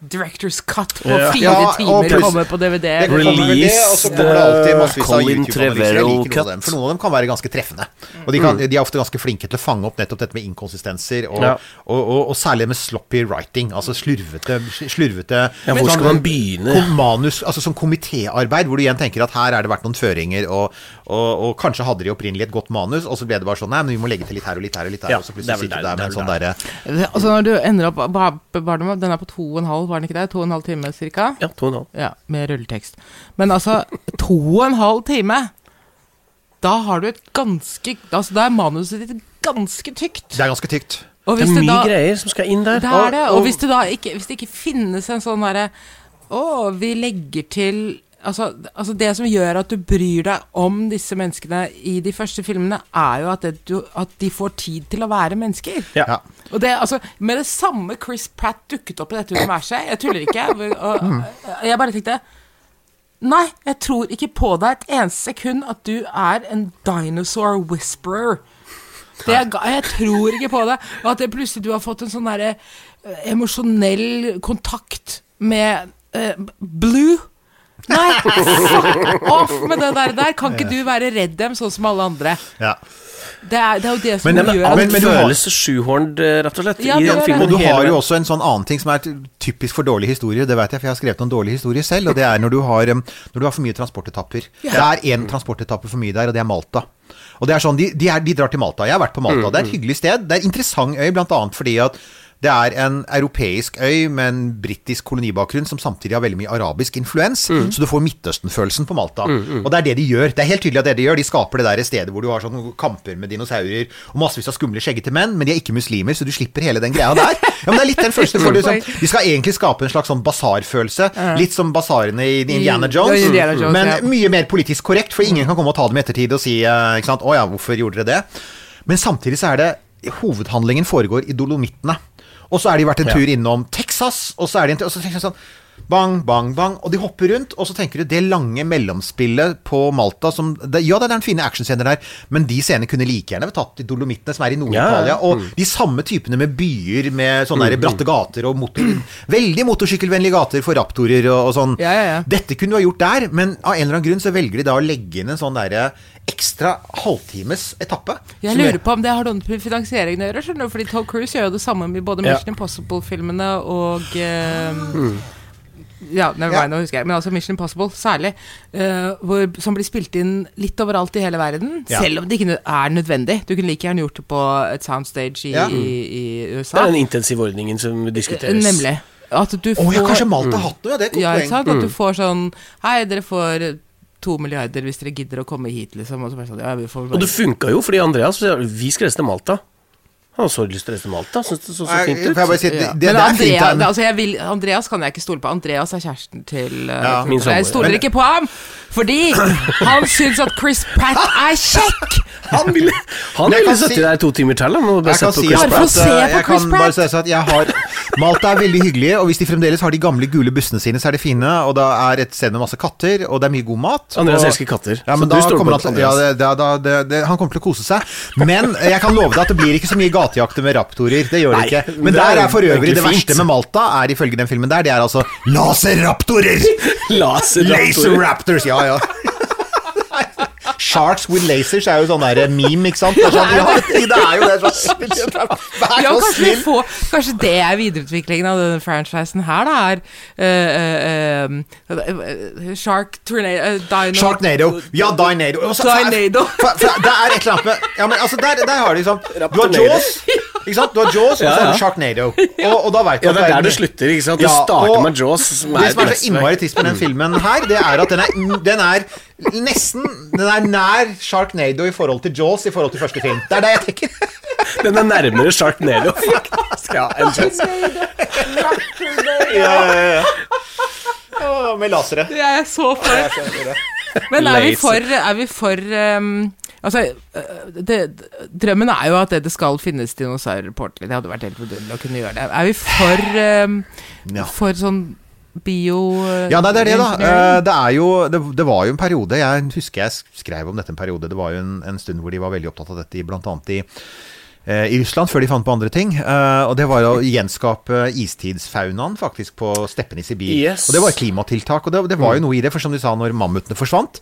Directors Cut på fire Ja, timer. pluss- kommer på DVD. Det kommer det, og så kommer det alltid massevis av Colin YouTube-analyser. Noen. For noen av dem kan være ganske treffende. Og de, kan, de er ofte ganske flinke til å fange opp nettopp dette med inkonsistenser, og, Ja. og, og, og særlig med sloppy writing. Altså slurvete, slurvete Ja, hvor sånn- skal man begynne? Manus, altså som komitéarbeid, hvor du igjen tenker at her er det vært noen føringer, og, og, og kanskje hadde de opprinnelig et godt manus, og så ble det bare sånn Nei, men vi må legge til litt her og litt her og litt her, Ja, og så plutselig sitter du der- med en sånn derre Altså Når du ender opp ba- ba- Den er på to og en halv, var den ikke det? To og en halv time cirka? Ja, to og en halv. Ja, med rulletekst. Men altså, to og en halv time Da har du et ganske Altså, da er manuset ditt ganske tykt. Det er ganske tykt. Og Det er mye da, greier som skal inn der. Det er det. Og- Og og- hvis det da ikke Hvis det ikke finnes en sånn derre Å, vi legger til Altså, altså Det som gjør at du bryr deg om disse menneskene i de første filmene, er jo at, det, du, at de får tid til å være mennesker. Ja. Og det, altså, Med det samme Chris Pratt dukket opp i dette universet Jeg tuller ikke. Og, og, jeg bare tenkte Nei, jeg tror ikke på deg et eneste sekund at du er en dinosaur whisperer. Det er, jeg tror ikke på det. Og at det plutselig du har fått en sånn derre eh, emosjonell kontakt med eh, Blue. Nei, fuck off med det der, der. Kan ikke du være redd dem sånn som alle andre? Ja. Det er, det er jo det som Men- men- gjør men- men du føles sjuhorned, eh, rett og slett. Ja, i den filmen Og du har jo også en sånn annen ting som er typisk for dårlige historier. Det vet jeg, for jeg har skrevet noen dårlige historier selv. Og det er når du har, når du har for mye transportetapper. Det er én transportetappe for mye der, og det er Malta. Og det er sånn, de, de, er, de drar til Malta. Jeg har vært på Malta. Det er et hyggelig sted. Det er interessant øy, blant annet fordi at det er en europeisk øy med en britisk kolonibakgrunn som samtidig har veldig mye arabisk influens. Så du får Midtøsten-følelsen på Malta. Og det er det de gjør. Det er helt tydelig at det de gjør. De skaper det der stedet hvor du har sånne kamper med dinosaurer og massevis av skumle, skjeggete menn, men de er ikke muslimer, så du slipper hele den greia der. Ja, men det er litt den du får. Liksom. De skal egentlig skape en slags sånn basarfølelse. Litt som basarene i Indiana Jones, Indiana Jones, men ja. mye mer politisk korrekt, for ingen kan komme og ta dem i ettertid og si eh, ikke sant, 'Å ja, hvorfor gjorde dere det?' Men samtidig så er det Hovedhandlingen foregår i Dolomittene. Og så har de vært en tur innom Texas, og så er de en tur Og så tenker jeg sånn Bang, bang, bang. Og de hopper rundt, og så tenker du det lange mellomspillet på Malta som det, Ja, det er den fine actionscener der, men de scenene kunne like gjerne vært tatt i Dolomittene, som er i Nord-Italia. Ja, ja. Og de samme typene med byer med sånne der bratte gater og motor, veldig motorsykkelvennlige gater for raptorer og, og sånn. Ja, ja, ja. Dette kunne du ha gjort der, men av en eller annen grunn så velger de da å legge inn en sånn derre ekstra halvtimes etappe. Jeg lurer på om det har noe med finansieringen å gjøre, skjønner du, fordi Tom Cruise gjør jo det samme med både Ja. Mission Impossible-filmene og eh, Ja, never mind, ja. husker jeg. Men altså Mission Impossible særlig. Uh, hvor, som blir spilt inn litt overalt i hele verden. Ja. Selv om det ikke er nødvendig. Du kunne like gjerne gjort det på et soundstage i, Ja. i, i Det er den intensivordningen som diskuteres. Nemlig. At du får oh, ja, kanskje Malta har hatt noe, ja. Det er et godt Ja, poeng. sant? At du får sånn Hei, dere får to milliarder hvis dere gidder å komme hit, liksom. Og så bare sånn, ja, vi får Og det funka jo, fordi Andreas Vi skal reise til Malta. Han har så lyst til å reise til Malta. Syns det så så fint ut. jeg bare si, det, det, Men det. Andrea, det altså jeg vil, Andreas kan jeg ikke stole på. Andreas er kjæresten til uh, Ja, min samboer. Jeg stoler ikke på ham! Fordi han syns at Chris Pratt er kjekk! Han ville, han ville sittet si- der to timer til. Bare sett på si Chris Bare for å se på jeg Chris kan bare Pratt. si at jeg har Malta er veldig hyggelig, og hvis de fremdeles har de gamle gule bussene sine, så er de fine. Og det er et sted med masse katter, og det er mye god mat. Andreas elsker katter, Ja, så men du da stoler kommer på han, ja, da, da, det, det, han kommer til å kose seg. Men jeg kan love deg at det blir ikke så mye gatejakter med raptorer. Det gjør det ikke. men Men der er er for øvrig det verste med Malta, er ifølge den filmen der, det er altså laserraptorer! Laser Laser ja ja. Sharks with lasers er jo sånn der meme, ikke sant? Det er, sånn, ja, det er jo det. Sånn, vær Ja, så snill. får, kanskje det er videreutviklingen av denne franchisen her, da, er uh, uh, Shark Tornado Dino Sharknado. Ja, Dynado. Og så- Dynado. For, for, det er et eller annet med Ja, men altså, der, der har du liksom Du har Jaws, ikke sant? Du har Jaws, og så Ja, har du Sharknado. Og, og da vet du Ja, det er der du det slutter, ikke sant? Du starter med Jaws, som Det som er så innmari trist med den filmen her, det er at den er, den er nesten Den er nær Sharknado i forhold til Jaws i forhold til første film. Det er det jeg tenker. Den er nærmere Sharknado, faktisk. Ja, enn Jaws. Ja, ja, ja. Å, med lasere. Det er jeg så for. Men er vi for, er vi for um, Altså, øh, det, drømmen er jo at det, det skal finnes dinosaurer på ordentlig. Det hadde vært helt vidunderlig å kunne gjøre det. Er vi for, um, Ja. for sånn bio... øh, Ja, nei, det er det, da. Eh, Det, er jo, det, det var jo en periode Jeg husker jeg skrev om dette en periode. Det var jo en, en stund hvor de var veldig opptatt av dette, i- blant annet i eh, i Russland, før de fant på andre ting. Eh, og det var å gjenskape istidsfaunaen faktisk på steppene i Sibir. Yes. Og det var klimatiltak, og det, det var jo noe i det. For som du sa, når mammutene forsvant,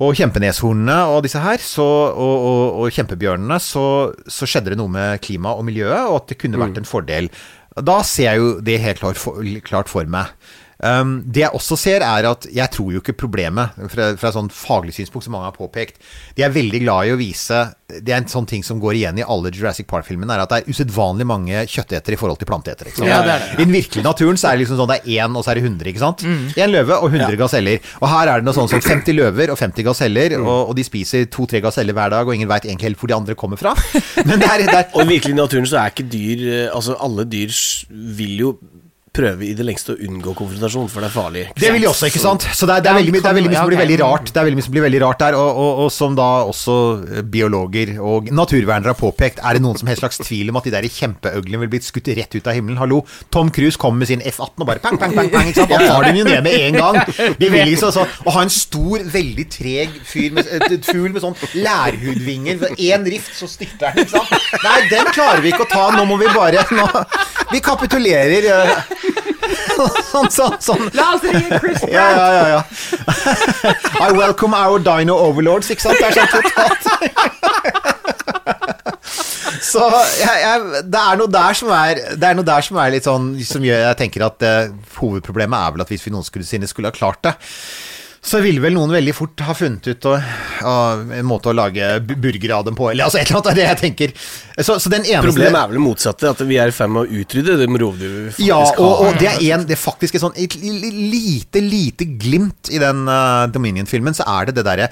og kjempeneshornene og disse her, så, og, og, og kjempebjørnene, så, så skjedde det noe med klimaet og miljøet, og at det kunne vært en fordel. Da ser jeg jo det helt klart for, klart for meg. Um, det jeg også ser, er at jeg tror jo ikke problemet, fra, fra et sånn faglig synspunkt som mange har påpekt De er veldig glad i å vise Det er en sånn ting som går igjen i alle Jurassic Park-filmene, er at det er usedvanlig mange kjøttetere i forhold til planteetere. Ja. I den virkelige naturen så er det liksom sånn det er én, og så er det 100, ikke sant? Én løve og 100 gaseller. Og her er det noe sånn som 50 løver og 50 gaseller, og, og de spiser to-tre gaseller hver dag, og ingen veit egentlig helt hvor de andre kommer fra. Men det er, det er Og i den virkelig naturen så er ikke dyr eh, Altså, alle dyr vil jo prøve i det lengste å unngå konfrontasjon, for det er farlig. Det vil de også, ikke sant? Så det er, det er, veldig, mye- det er veldig mye som blir veldig rart Det er veldig mye som blir veldig rart der, og, og, og som da også eh, biologer og naturvernere har påpekt, er det noen som helst slags tvil om at de der kjempeøglene vil blitt skutt rett ut av himmelen? Hallo, Tom Cruise kommer med sin F-18 og bare pang, pang, pang, pang, ikke sant? Da tar de jo ned med en gang. De vil liksom så, Å ha en stor, veldig treg fyr med, fugl med sånn lærhudvinger, én rift, så styrter den, ikke sant? Nei, den klarer vi ikke å ta, nå må vi bare nå, Vi kapitulerer. Sånn, sånn, sånn. La oss ringe Chris Ja, ja, ja, ja. I welcome our dino overlords, ikke sant? Det er sånn totalt. Så jeg, jeg, det er noe der som er Det er noe der som er litt sånn Som gjør jeg tenker at eh, hovedproblemet er vel at hvis vi noen skulle skulle ha klart det så ville vel noen veldig fort ha funnet ut å, å, en måte å lage bu- burgere av dem på, eller altså et eller annet av det jeg tenker. Så, så den eneste Problemet er vel det motsatte, at vi er i ferd med å utrydde de rovdyrene vi faktisk Ja, og, har. og det er, en, det er faktisk et sånn et lite, lite glimt i den uh, Dominion-filmen, så er det det derre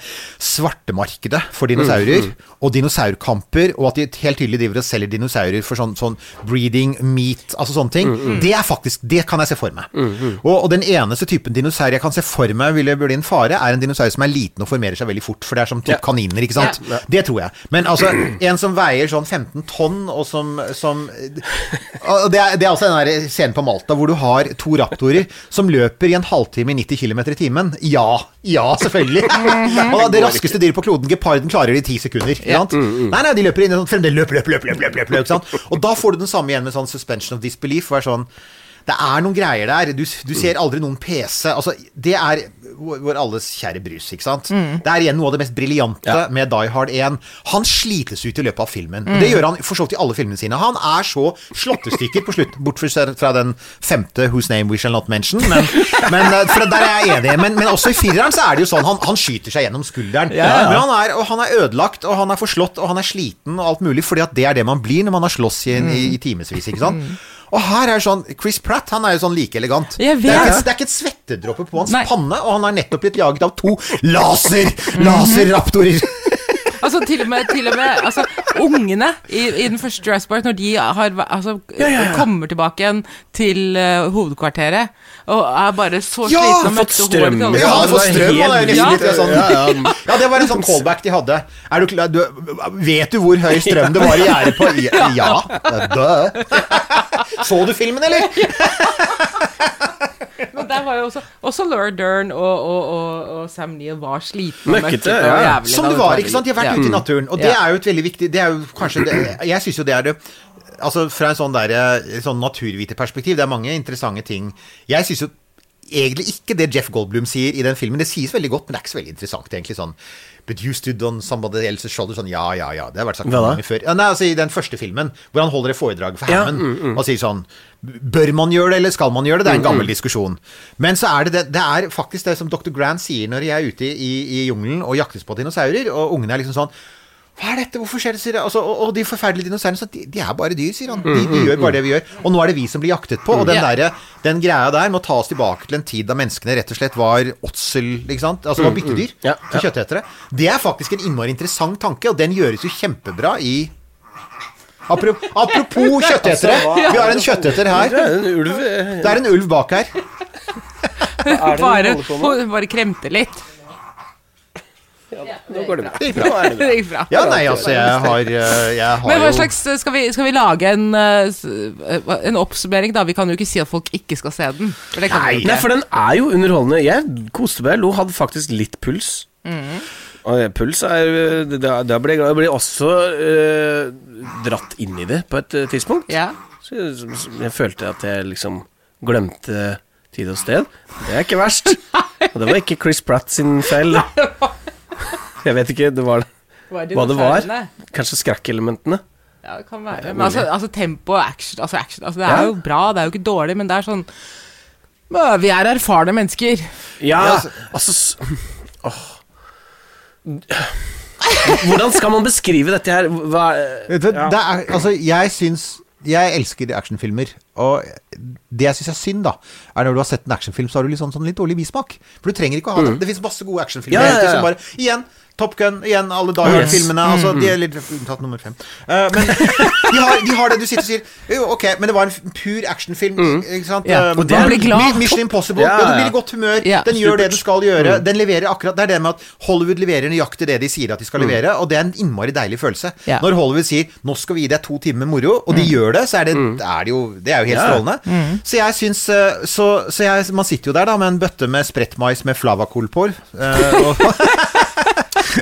svartemarkedet for dinosaurer, og dinosaurkamper, og at de helt tydelig driver og selger dinosaurer for sånn, sånn breeding, meat, altså sånne ting. Det er faktisk, det kan jeg se for meg. Og, og den eneste typen dinosaur jeg kan se for meg ville bli en fare, er en dinosaur som er liten og formerer seg veldig fort, for det er som typ Ja. kaniner, ikke sant? Ja. Det tror jeg. Men altså, en som veier sånn 15 tonn, og som, som og det, er, det er altså den der scenen på Malta hvor du har to raptorer som løper i en halvtime i 90 km i timen. Ja, ja, selvfølgelig. og da, det raskeste dyret på kloden, geparden, klarer det i ti sekunder. Ikke sant? Nei, nei, de løper inn i sånn fremdeles løp, løp, løp, løp, løp, løp, løp, ikke sant? Og da får du den samme igjen med sånn suspension of disbelief. Hvor det er sånn det er noen greier der. Du, du ser aldri noen PC. Altså, det er vår alles kjære Bruce, ikke sant? Det er igjen noe av det mest briljante Ja. med Die Hard 1. Han slites ut i løpet av filmen. Det gjør han for så vidt i alle filmene sine. Han er så slåttestykker på slutt, bort fra den femte Whose Name We Shall Not Mention. Men, men eh, der er jeg enig. Men, men også i fireren så er det jo sånn, han, han skyter seg gjennom skulderen. Men han er, han er ødelagt, og han er forslått, og han er sliten og alt mulig, fordi at det er det man blir når man har slåss i, i, i timevis, ikke sant? Og her er sånn Chris Pratt han er jo sånn like elegant. Det, er ikke, det er ikke et svettedråpe på hans Nei. panne, og han er nettopp blitt jaget av to laser, laserraptorer. Altså til og med, til og med altså, ungene i, i den første Jurassic Park, når de har, altså, kommer tilbake igjen til uh, hovedkvarteret og er bare så Ja, slitne Ja, fått strøm, håret Ja, alle det var for strøm og det er Ja. nesten litt sånn Ja, det var en sånn callback de hadde. Er du klar du, Vet du hvor høy strøm det var i gjerdet på Ja, ja. Så du filmen, eller? Der var jo også, også Laura Dern og, og, og, og Sam Neill var slitne Møkkete, ja. jævlig. Som det det var, ikke sant? De har vært Ja. ute i naturen. Og det er jo et veldig viktig Det er jo kanskje det, Jeg syns jo det er det Altså fra en sånn der, sånn naturviterperspektiv, det er mange interessante ting. Jeg syns jo egentlig ikke det Jeff Goldblum sier i den filmen. Det sies veldig godt, men det er ikke så veldig interessant, egentlig. sånn But you stood on somebody else's shoulder. Sånn, ja, ja, ja. Det har vært sagt mange før. Ja, nei, altså I den første filmen, hvor han holder et foredrag for Ja, Hammond og sier sånn Bør man gjøre det, eller skal man gjøre det? Det er en gammel diskusjon. Men så er det, det det er faktisk det som dr. Grant sier når jeg er ute i, i jungelen og jaktes på dinosaurer, og ungene er liksom sånn hva er dette? Hvorfor skjer det? sier jeg. Altså, og, og de forferdelige dinosaurene de, de er bare dyr, sier han. De, de gjør bare det vi gjør. Og nå er det vi som blir jaktet på. Og den, der, den greia der må ta oss tilbake til en tid da menneskene rett og slett var åtsel, ikke sant? Altså var byttedyr Ja, ja. kjøttetere. Det er faktisk en innmari interessant tanke, og den gjøres jo kjempebra i Apro- Apropos kjøttetere. Vi har en kjøtteter her. Det er en ulv eh, Det en ulv bak her. Bare, bare kremte litt. Nå går det bra. Det gikk bra. Det gikk bra. Ja, nei, altså, jeg har, eh, jeg har Men hva slags Skal vi, skal vi lage en, eh, eh, en oppsummering, da? Vi kan jo ikke si at folk ikke skal se den. For det kan vi Nei, for den er jo underholdende. Jeg koste meg, lo, hadde faktisk litt puls. Og eh, puls er Da, blir ble jeg ble også uh, dratt inn i det på et eh, tidspunkt. Ja. Så jeg, jeg følte at jeg liksom glemte tid og sted. Det er ikke verst. Og det var ikke Chris Pratt sin feil. det. Jeg vet ikke det var, hva det var. Kanskje skrekkelementene. Ja, det kan være. Men altså, altså tempo og action, altså action altså, Det er Ja. jo bra, det er jo ikke dårlig, men det er sånn Vi er erfarne mennesker. Ja, Ja, altså Åh. Hvordan skal man beskrive dette her? Hva, Vet du, det er, altså, jeg syns Jeg elsker actionfilmer. Og det jeg syns er synd, da, er når du har sett en actionfilm, så har du litt sånn, sånn litt dårlig bismak. For du trenger ikke å ha det. Det fins masse gode actionfilmer. Ja, ja, ja. Som bare, igjen, Top Gun, igjen alle Dag oh, yes. filmene Altså, de er litt unntatt nummer fem. Uh, men de har, de har det du sitter og sier Jo, ok, men det var en pur actionfilm. Ikke sant? Ja, Eh, og det- blir glad. Mission Impossible. Ja, Ja, du blir i godt humør. Yeah. Den gjør det den skal gjøre. Mm. Den leverer akkurat Det er det med at Hollywood leverer nøyaktig det de sier at de skal levere, og det er en innmari deilig følelse. Yeah. Når Hollywood sier 'nå skal vi gi deg to timer med moro', og de gjør det, så er det, er det jo Det er jo helt strålende. Så jeg syns eh, Så, så jeg, man sitter jo der da med en bøtte med sprettmais med flavakol på. eh, og,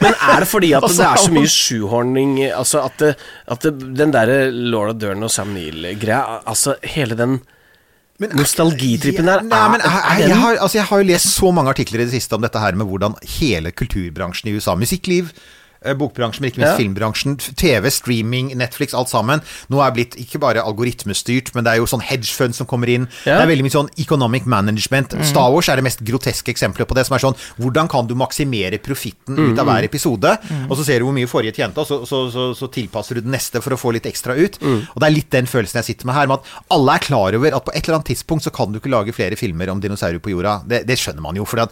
Men er det fordi at det er så mye sjuhorning Altså at, det, at det, den derre Laura Dern og Sam Neill-greia Altså hele den Men- nostalgitrippen der Nei, men er, er jeg, har, altså jeg har jo lest så mange artikler i det siste om dette her med hvordan hele kulturbransjen i USA Musikkliv, bokbransjen, men ikke minst Ja. filmbransjen, TV, streaming, Netflix, alt sammen. Nå er blitt ikke bare algoritmestyrt, men det er jo sånn hedgefund som kommer inn. Ja. Det er veldig mye sånn economic management. Star Wars er det mest groteske eksempelet på det, som er sånn Hvordan kan du maksimere profitten ut av hver episode? Og så ser du hvor mye forrige tjente, og så, så, så, så tilpasser du den neste for å få litt ekstra ut. Og det er litt den følelsen jeg sitter med her, med at alle er klar over at på et eller annet tidspunkt så kan du ikke lage flere filmer om dinosaurer på jorda. Det, det skjønner man jo, for at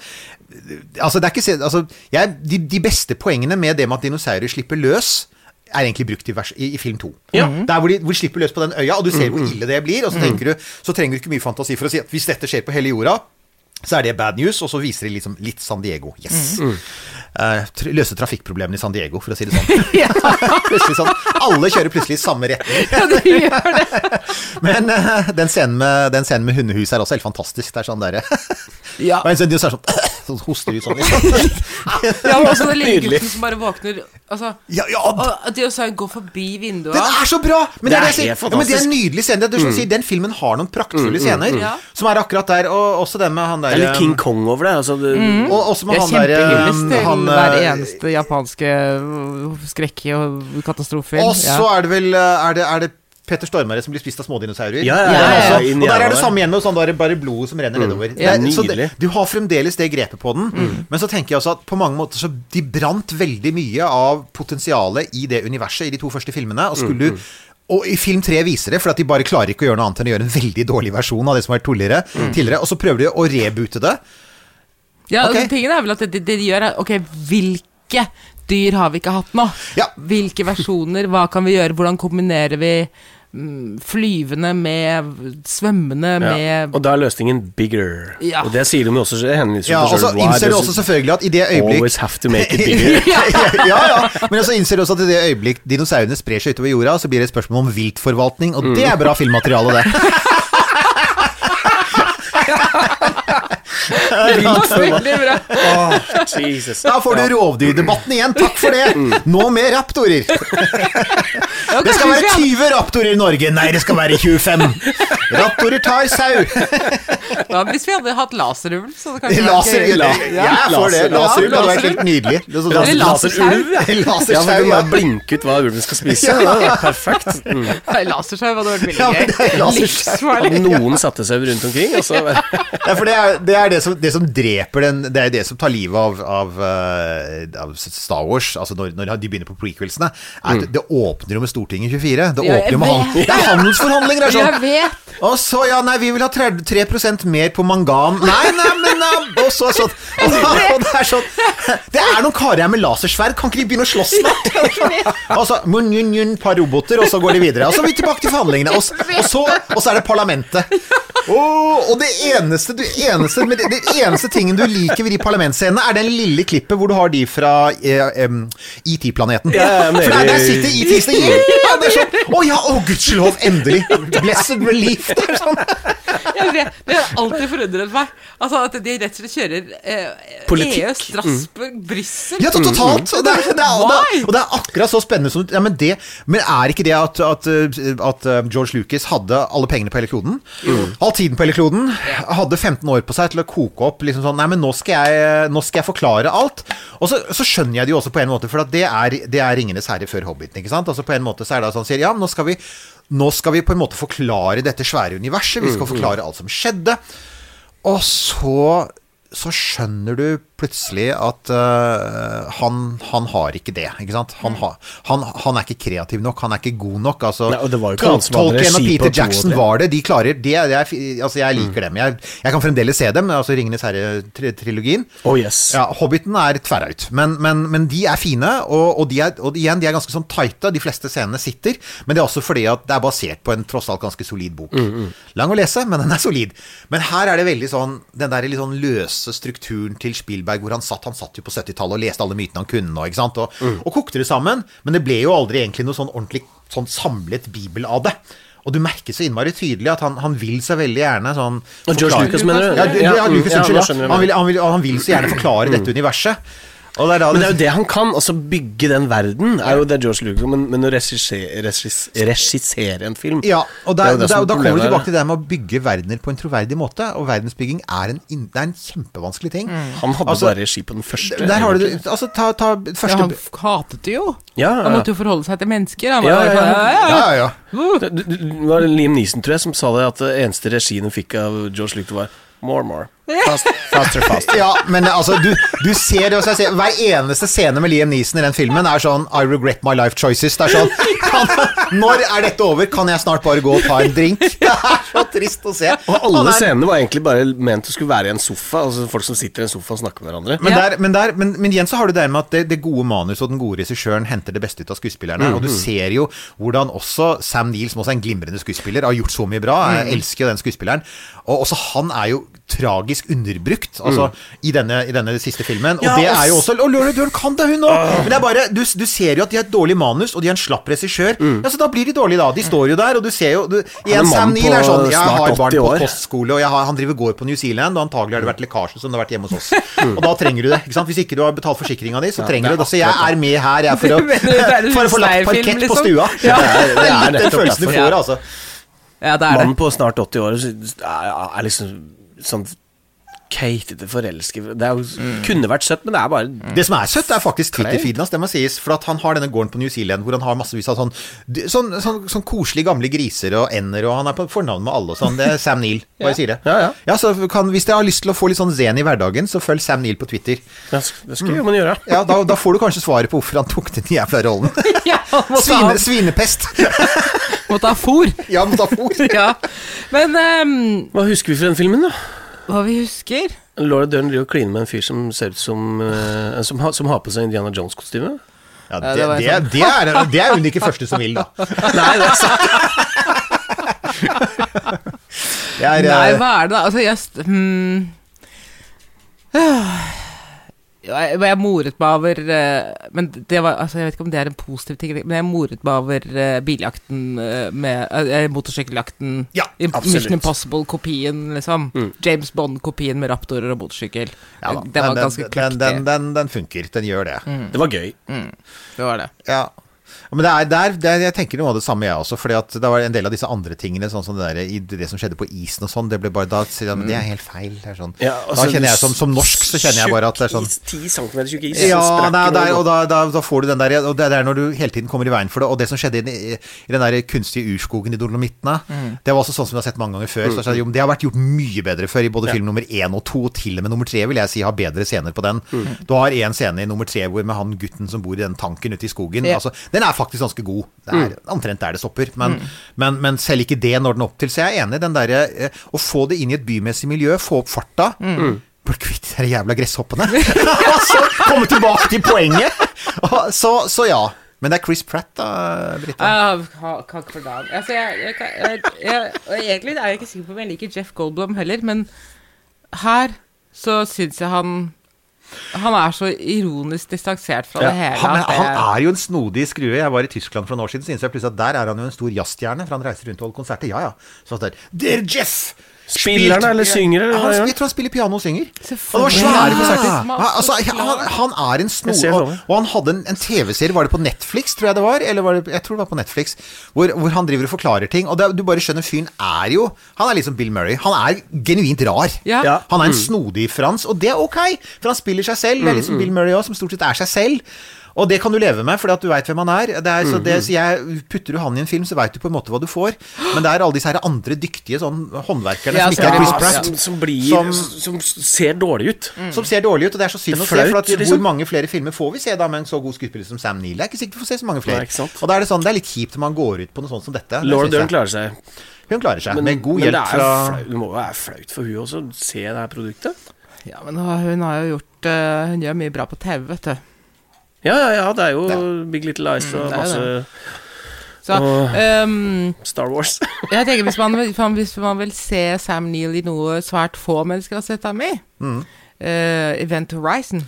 Altså, det er ikke altså, jeg, de, de beste poengene med det med at dinosaurer slipper løs, er egentlig brukt i, vers, i, i film to. Ja. Der hvor de, hvor de slipper løs på den øya, og du ser hvor ille det blir, og så, tenker du, så trenger du ikke mye fantasi for å si at hvis dette skjer på hele jorda, så er det bad news, og så viser de liksom litt San Diego. Yes. Tr løse trafikkproblemene i San Diego, for å si det sånn. plutselig sånn Alle kjører plutselig i samme retning. Ja, det gjør det. Men eh, den, scenen med, den scenen med hundehuset er også helt fantastisk. Det er sånn derre Ja. Men så dinosaur sånn, sånn hoster ut sånn. Ja, men også den lille gutten som bare våkner Altså, Ja, ja, og dinosauren går forbi vinduet Den er så bra! Men det, er, er det, er, helt ja, men det er en nydelig scene. Det er som du den filmen har noen praktfulle scener mm, som er akkurat der. Og også den med han Det der er litt King Kong over det. Altså, det Og også med er han der kjempehyllest han, hver eh, eneste japanske uh, skrekk- og katastrofe Og så er det vel eh, Er det, er det Petter Stormare som blir spist av smådinosaurer? Ja, ja, ja, ja, Og der er det samme igjen med sånn bare, bare blodet som renner nedover. Det er- så det, du har fremdeles det grepet på den, men så tenker jeg også at på mange måter så de brant veldig mye av potensialet i det universet i de to første filmene. Og skulle du og i film tre viser det, for at de bare klarer ikke å gjøre noe annet enn å gjøre en veldig dårlig versjon av det som har vært tidligere. tidligere og så prøver de å reboote det. Ja, okay. altså, tingen er vel at det, det de gjør er Ok, hvilke dyr har vi ikke hatt nå? Ja. Hvilke versjoner? Hva kan vi gjøre? Hvordan kombinerer vi mm, flyvende med svømmende Ja. med Og da er løsningen bigger. Ja. Og det sier de også det henviser Ja, og så innser du også selvfølgelig at i det øyeblikk Always have to make it bigger. ja, ja, men så innser du også at i det øyeblikk dinosaurene sprer seg utover jorda, så blir det et spørsmål om viltforvaltning, og det er bra filmmateriale, det. Veldig bra. Jesus. Da får du rovdyrdebatten igjen, takk for det! Nå med raptorer. Det skal være 20 raptorer i Norge, nei, det skal være 25. Raptorer tar sau. Hva hvis vi hadde hatt laserulv, så Laser, ja, jeg for det. Laserulv hadde vært helt nydelig. Det sånn- Eller lasersau. Ja, for du må blinke ut hva ulven skal spise. Er perfekt. Mm. Lasersau hadde vært er gøy. Livsfarlig. Noen satte seg rundt omkring. Og så, Ja, for det er det, er det, som, det som dreper den Det er det som tar livet av, av, eh, av Star Wars, altså når, når de begynner på prequelsene, er at det åpner jo med Stortinget 24. Det Ja, åpner jo med han. Det er handelsforhandlinger! Det er sånn. Og så, ja, nei, vi vil ha 3, 3 mer på mangan. Nei, nei, men Og så sånn. Og, og det er sånn Det er noen karer her med lasersverd, kan ikke de begynne å slåss snart? Og så mun, mun, mun, par roboter, og så går de videre. Og så er vi tilbake til forhandlingene. Og, og, så, og så er det parlamentet. Åh, og det eneste, det eneste, det, det eneste tingen du liker ved de parlamentsscenene, er den lille klippet hvor du har de fra eh, em, ET-planeten. Ja, For der, der sitter IT og sier ja, det er sånn, Å ja, å gudskjelov, endelig! Blessed relief. Det er sånn. Jeg vet, det har alltid forundret meg. Altså At de rett og slett kjører eh, Politikk. EU, Strasbourg, Brussel Ja, totalt. Og det, er, det, er, og, det er, og det er akkurat så spennende som ja, men, det, men er ikke det at, at, uh, at uh, George Lucas hadde alle pengene på hele kloden? All tiden på hele kloden. Hadde 15 år på seg til å koke opp liksom sånn Nei, men nå skal jeg, nå skal jeg forklare alt. Og så, så skjønner jeg det jo også på en måte, for at det er, det er Ringenes herre før Hobbiten. ikke sant? Altså På en måte så er det sånn sier Ja, nå skal vi nå skal vi på en måte forklare dette svære universet. Vi skal forklare alt som skjedde. Og så, så skjønner du plutselig at uh, han, han har ikke det. Ikke sant? Han, ha, han, han er ikke kreativ nok, han er ikke god nok. Altså, Nei, og det var jo ikke Tolkien og Peter Jackson var det. De klarer det. er, altså, jeg liker dem. Jeg, jeg kan fremdeles se dem. Altså Ringenes herre-trilogien. Oh yes. Ja, Hobbiten er tverraut, men, men, men de er fine, og, og, de er, og igjen, de er ganske sånn tighte. De fleste scenene sitter, men det er også fordi at det er basert på en tross alt ganske solid bok. Lang å lese, men den er solid. Men her er det veldig sånn den der litt sånn løse strukturen til Spielberg, hvor han satt Han satt jo på 70-tallet og leste alle mytene han kunne, og, ikke sant? Og, og kokte det sammen, men det ble jo aldri egentlig noe sånn ordentlig sånn samlet bibel av det. Og du merker så innmari tydelig at han, han vil så veldig gjerne sånn Og George Lucas, mener du? Ja, ja, mm, Lucas, unnskyld. Ja, han, vil, han, vil, han vil så gjerne forklare dette universet. Og det er da Men det er jo det han kan. Altså Bygge den verden er jo det George Lucas Men, men å regissere, regis- regissere en film Ja, og, det er der, jo det der, og da kommer du tilbake til det med å bygge verdener på en troverdig måte. Og verdensbygging er en, det er en kjempevanskelig ting. Han hadde Altså, bare regi på den første. Der har du. Altså, ta, ta Ja, han hatet det jo. Ja, Han måtte jo forholde seg til mennesker. Han var Ja, ja, bare, ja. ja, Ja, ja, ja. Det, det, det var Liam Neeson, tror jeg, som sa det, at det eneste regien han fikk av George Lucas, var more, more. Fast, faster, faster. Ja, men altså, du, du ser det også. Ser, hver eneste scene med Liam Neeson i den filmen er sånn I regret my life choices. Det er sånn kan, Når er dette over? Kan jeg snart bare gå og ta en drink? Det er så trist å se. Og alle Han er- scenene var egentlig bare ment å skulle være i en sofa. Altså Folk som sitter i en sofa og snakker med hverandre. Men, der, men, der, men, men igjen så har du det med at det, det gode manus og den gode regissøren henter det beste ut av skuespillerne. Og du ser jo hvordan også Sam Neill, som også er en glimrende skuespiller, har gjort så mye bra. Jeg elsker jo den skuespilleren. Og også han er jo tragisk underbrukt altså, i, denne, i denne siste filmen. Og det er jo også Og Laura Dern kan det, hun òg! Men det er bare du, du ser jo at de har et dårlig manus, og de har en slapp regissør. Ja, så da blir de dårlige, da. De står jo der, og du ser jo du, Igjen, Sam Neill er sånn Jeg har barn på kostskole, og jeg har, han driver gård på New Zealand, og antagelig har det vært lekkasje som det har vært hjemme hos oss. Og da trenger du det. ikke sant? Hvis ikke du har betalt forsikringa di, så trenger er du det. Så jeg er med her, jeg, for å, for å få lagt parkett på liksom? stua. Ja. Det er, det er litt den følelsen du får, altså. Ja, det er det. Mannen på snart 80 år er liksom sånn keitete forelsker Det jo, kunne vært søtt, men det er bare Det som er søtt, er faktisk Twitter-feeden hans, det må sies. For at han har denne gården på New Zealand hvor han har massevis av sånn, sånn, sånn, sånn koselige gamle griser og ender, og han er på fornavn med alle og sånn. Det er Sam Neill, bare sier det. Ja, ja. så kan, Hvis dere har lyst til å få litt sånn zen i hverdagen, så følg Sam Neill på Twitter. Det skal jo man gjøre. Ja, da, da får du kanskje svaret på hvorfor han tok den jævla rollen. Ja, Svine, svinepest. måtte ta fôr. Ja, metafor. Ja. Men um, Hva husker vi fra den filmen, da? hva vi husker Laura Dern driver og kliner med en fyr som ser ut som uh, som, har- som har på seg Indiana Jones-kostyme. Ja, Ja, det, det det, sånn. det, er, det er hun ikke første som vil, da. Nei, det er sant. Det er, Nei, eh, hva er det da? Altså, jeg st- hmm. Jeg, jeg moret meg over eh, Men det var Altså, jeg vet ikke om det er en positiv ting, men jeg moret meg over eh, biljakten eh, med uh, Motorsykkeljakten. Ja. Mission Impossible-kopien, liksom. James Bond-kopien med raptorer og motorsykkel. ja, det var den- ganske den, kløktig. den, den, den funker. Den gjør det. Det var gøy. Det var det. Ja. Men det er, det er, det er, jeg tenker noe av det samme, jeg også. Fordi at det var en del av disse andre tingene, sånn som det, der, det som skjedde på isen og sånn, det ble bare Da sier men det er helt feil. Er sånn. Ja, altså, da kjenner jeg som, som norsk, så kjenner jeg bare at det er sånn Ti centimeter tjukk is. Ja, nei, der, og da, da, da får du den der Og det er når du hele tiden kommer i veien for det. Og det som skjedde i, i, den der kunstige urskogen i Dolomittene, det var også sånn som vi har sett mange ganger før. Så, jo, men det har vært gjort mye bedre før i både film nummer én og to, og til og med nummer tre vil jeg si har bedre scener på den. Du har en scene i nummer tre hvor med han gutten som bor i den tanken ute i skogen. Ja. Altså, den er faktisk ganske god. Det er omtrent der det stopper. Men, men, men selv ikke det når den opp til. Så jeg er enig i den derre eh, Å få det inn i et bymessig miljø, få opp farta. Bli kvitt de jævla gresshoppene. Og så komme tilbake til poenget. Så, så ja. Men det er Chris Pratt, da, Britta. Kakk for dagen. Altså, jeg, jeg, jeg, jeg, egentlig er jeg ikke sikker på om jeg liker Jeff Goldblom heller, men her så syns jeg han Han er så ironisk distansert fra det hele. Han, at han er jo en snodig skrue. Jeg var i Tyskland for noen år siden, så innså jeg plutselig at der er han jo en stor jazzstjerne, for han reiser rundt og holder konserter. Ja, ja. Så der, Der Jeff! Spiller han, eller synger, eller han, jeg tror han spiller piano og synger. Og det var svære Ja. konserter. Altså, han, han er en snor... Og, og han hadde en, en TV-serie, var det på Netflix, tror jeg det var? Eller var det, jeg tror det var på Netflix. Hvor, hvor han driver og forklarer ting. Og det, du bare skjønner, fyren er jo Han er liksom Bill Murray. Han er genuint rar. Ja. Han er en snodig Frans, og det er ok, for han spiller seg selv. Det er liksom Bill Murray også, som stort sett er seg selv. Og det kan du leve med, fordi du veit hvem han er. Det er så det, så jeg Putter du han i en film, så veit du på en måte hva du får. Men det er alle disse her andre dyktige sånn håndverkerne Ja, som ikke er Chris ja, Pratt. som, som blir Som- som, ser dårlig ut. Som ser dårlig ut, og det er så synd å se. For at, liksom. Hvor mange flere filmer får vi se da med en så god skuespiller som Sam Neill? Det er ikke sikkert vi får se så mange flere. Nei, og da er det sånn, det er litt kjipt når man går ut på noe sånt som dette. Lord Laura Dern klarer seg. Hun klarer seg, Men, med god hjelp fra det må jo være flaut for hun også å se det her produktet. Ja, men hun har jo gjort eh, Hun gjør mye bra på TV, vet du. Ja, ja, ja, det er jo Big Little Lies og det er masse Så og um, Star Wars. jeg tenker hvis man, hvis man vil se Sam Neill i noe svært få mennesker har sett ham i eh, Event Horizon.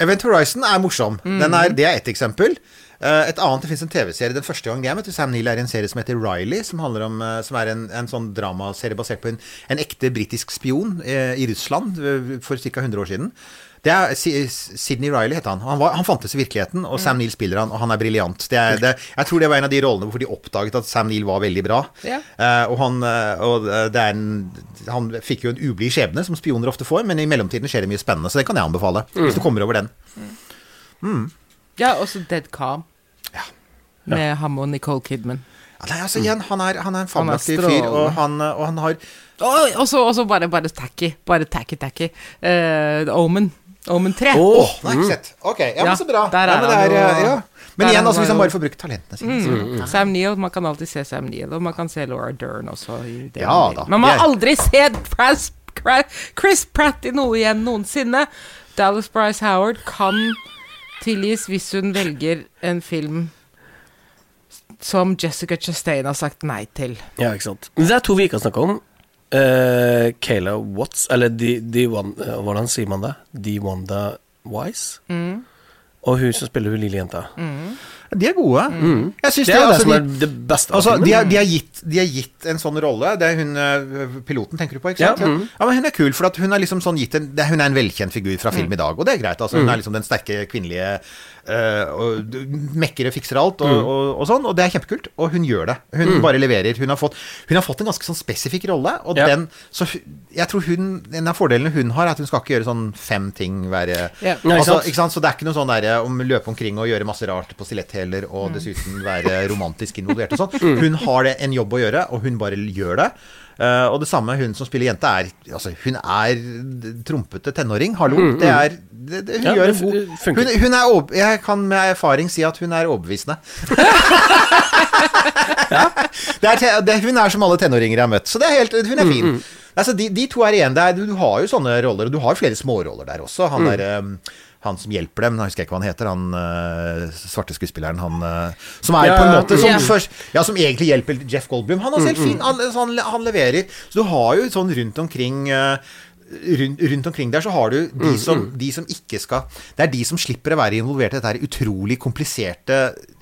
Event Horizon er morsom. Mm. Den er, det er ett eksempel. Eh, et annet, Det fins en TV-serie. Den første gang jeg er Sam Neill, er en serie som heter Riley. Som, om, eh, som er en, en sånn dramaserie basert på en, en ekte britisk spion i Russland for ca. 100 år siden. Det er Sidney Riley het han. Han, var, han fantes i virkeligheten, og Sam Neill spiller han, og han er briljant. Jeg tror det var en av de rollene hvor de oppdaget at Sam Neill var veldig bra. Ja. Uh, og han, eh, og det er en, han fikk jo en ublid skjebne, som spioner ofte får, men i mellomtiden skjer det mye spennende, så det kan jeg anbefale. Hvis du kommer over den. Ja, også Dead Calm. Med ham og Nicole Kidman. Ja, nei, altså igjen, han er, han er en fabelaktig fyr, og han, og han har og så bare, bare tacky. Bare tacky-tacky. Uh, Omen. Omen 3. Oh, nei, ikke sett. Ok, ja, Ja, men så bra. der er ja, men det er, eh, ja. Men der igjen, altså, hvis han bare får brukt talentene sine. så- Sam Neill, man kan alltid se Sam Neill, og man kan se Laura Dern også. I det Ja da, man må har er- aldri sett Chris, Chris Pratt i noe igjen noensinne. Dallas Bryce Howard kan tilgis hvis hun velger en film som Jessica Chastain har sagt nei til. Ja, ikke sant. Det er to vi ikke har snakka om. Uh, Kayla Watts, eller De, de Wan- eh, Hvordan sier man det? De Wanda Wise. Mm. Og hun som spiller hun lille jenta. De er gode. Jeg synes Det er det altså, som de- er det beste Altså, de, er, de, har gitt, de har, gitt en sånn rolle. Det er hun eh, piloten, tenker du på? Ja, Ja, mm. men Hun er kul, for at hun er liksom sånn en, det, Hun er en velkjent figur fra film i dag, og det er greit. altså Hun er liksom den sterke kvinnelige eh, og Mekker og fikser alt, og, og, og sånn. Og det er kjempekult. Og hun gjør det. Hun bare leverer. Hun har, fått, hun har fått en ganske sånn spesifikk rolle, og Ja. den Så jeg tror hun En av fordelene hun har, er at hun skal ikke gjøre sånn fem ting hver Ja. Altså? Så det er ikke noe sånn derre om løpe omkring og gjøre masse rart på stiletthæler Mm. og dessuten være romantisk involvert og sånn. Hun har det, en jobb å gjøre, og hun bare gjør det. Uh, og det samme hun som spiller jente, er Altså, hun er trompete tenåring. Hallo. Det er det, det, Hun Mm, Ja, gjør en god hun, hun er over, Jeg kan med erfaring si at hun er overbevisende. det er, det, hun er som alle tenåringer jeg har møtt, så det er helt, hun er fin. Altså, de, de to er igjen Er, Du, du har jo sånne roller, og du har flere småroller der også. Han Mm. der, eh, han som hjelper dem, nå husker jeg ikke hva han heter, han eh, svarte skuespilleren, han eh, Som er Ja, på en måte som, yeah. først, ja, som egentlig hjelper Jeff Goldblum. Han er Mm, selv fin, han, han, leverer. Så du har jo sånn rundt omkring eh, Rundt, rundt omkring der så har du Mm, de som, de som ikke skal Det er de som slipper å være involvert i dette utrolig kompliserte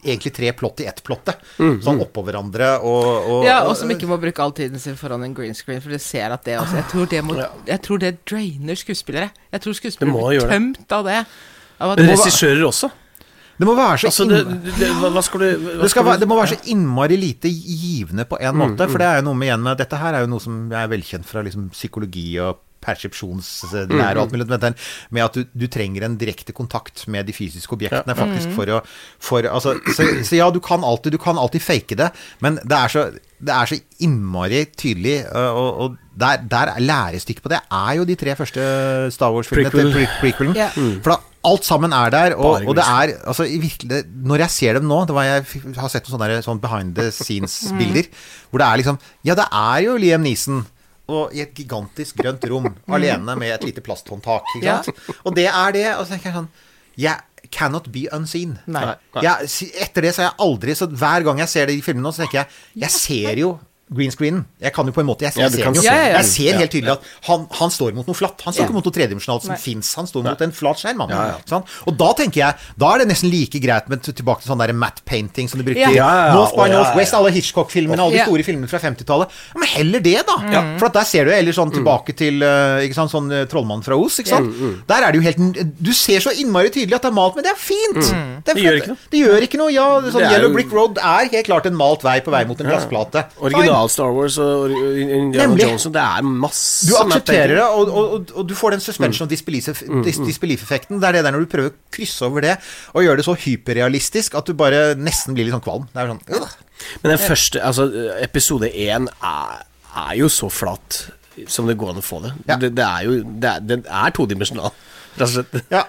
Egentlig tre plott i ett plottet. Mm, Sånn oppå hverandre og, og Ja, og som ikke må bruke all tiden sin foran en green screen, for du ser at det også Jeg tror det, må, jeg tror det drainer skuespillere. Jeg tror skuespillere blir tømt av det. Av at Men regissører også. Det må være så Altså, det, det, hva, skal du hva det, skal skal være, du- det må være så innmari lite givende på en Mm, måte. For det er jo noe med igjen med Dette her er jo noe som jeg er velkjent fra liksom psykologi og persepsjonslære Mm, og alt mulig. Med, med at du, du trenger en direkte kontakt med de fysiske objektene Mm. faktisk for å for, altså, så, så ja, du kan alltid Du kan alltid fake det, men det er så, det er så innmari tydelig, øh, og, og der, der er lærestykket på det er jo de tre første Star Wars-filmene. Prequel. til pre- Prequelen. Ja. For da, alt sammen er der, og, og det er altså, virkelig, Når jeg ser dem nå det var Jeg har sett noen sånne, der, sånn behind the scenes-bilder, hvor det er liksom Ja, det er jo Liam Neeson. Og i et gigantisk grønt rom, alene med et lite plasthåndtak. Ikke Ja. Og det er det. Og så tenker jeg sånn Jeg cannot be unseen. Nei. Jeg, etter det så har jeg aldri Så hver gang jeg ser det i filmene nå, så tenker jeg Jeg ser jo green screenen. Jeg kan jo på en måte Jeg, jeg du ser, se jeg ser helt tydelig at han, han står mot noe flatt. Han står Ja. ikke mot noe tredimensjonalt som fins. Han står mot en flat skjerm. Ja, ja. Sånn? Og da tenker jeg Da er det nesten like greit med tilbake til sånn der matte painting som du brukte Ja. i Ja, ja, ja. North by Northwest, ja. alle Hitchcock-filmene, alle de Ja. store filmene fra 50-tallet. Ja, men heller det, da! For at der ser du eller sånn tilbake til eh, ikke sant, sånn eh, Trollmannen fra Os. Ikke sant? Der er det jo helt Du ser så innmari tydelig at det er malt, men det er fint! Det, er Det gjør ikke noe. Det gjør ikke noe. Ja, sånn Yellow Brick Road er helt klart en malt vei på vei mot en glassplate. Original Star Wars og Indiana Nemlig. Det er masse Du aksepterer det, og, og, og, du får den suspension Og disbelief- dis- disbelief-effekten. Det er det der når du prøver å krysse over det, og gjøre det så hyperrealistisk at du bare nesten blir litt sånn kvalm. Det er sånn øh. Men den første, altså episode én er, er jo så flat som det går an å få det. Ja. Det, det er jo Det er, den er todimensjonal, rett og slett. Ja.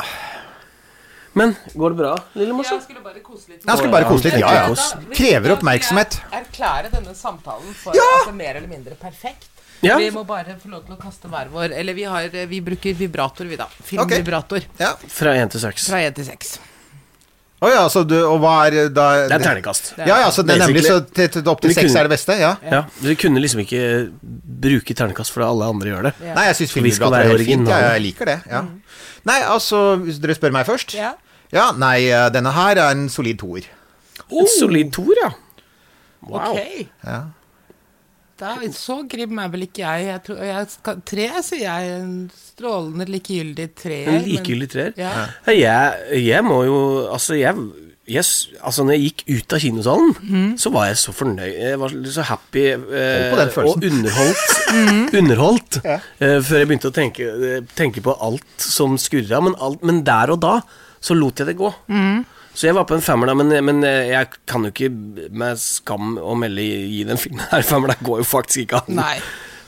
Men går det bra, lille morse? Jeg skulle bare kose litt. Jeg skulle bare kose litt. Ja, ja. Krever oppmerksomhet. Erklære denne samtalen for Ja! altså, mer eller mindre perfekt. Ja. Vi må bare få lov til å kaste hver vår Eller vi, har, vi bruker vibrator, vi, da. Filmvibrator. Filmvibrator. Ja. Fra én til seks. Fra én til seks. Å ja, så du Og hva er da Det er terningkast. Ja, ja, så det er nemlig så til, til, opp til seks er det beste? Ja. Ja, Dere kunne liksom ikke bruke terningkast fordi alle andre gjør det. Ja. Nei, jeg syns filmvibrator er helt fint. Ja, jeg liker det. Ja. Nei, altså, hvis dere spør meg først Ja. Ja, nei, eh, denne her er en solid toer. En solid toer, ja. Wow. Ok. Ja. Da, så grim er vel ikke jeg. jeg, tror, jeg skal, tre sier jeg. En strålende likegyldig tre. En likegyldig treer. Ja. Ja, Jeg, jeg må jo Altså, jeg, jeg Altså, når jeg gikk ut av kinosalen, mm. så var jeg så fornøyd. Jeg var så happy eh, og underholdt. Mhm. underholdt eh, før jeg begynte å tenke, eh, tenke på alt som skurra. Men, alt, men der og da så lot jeg det gå. Mm. Så jeg var på en femmer, da, men, men eh, jeg kan jo ikke med skam å melde gi den filmen her femmer. Det går jo faktisk ikke an. Nei.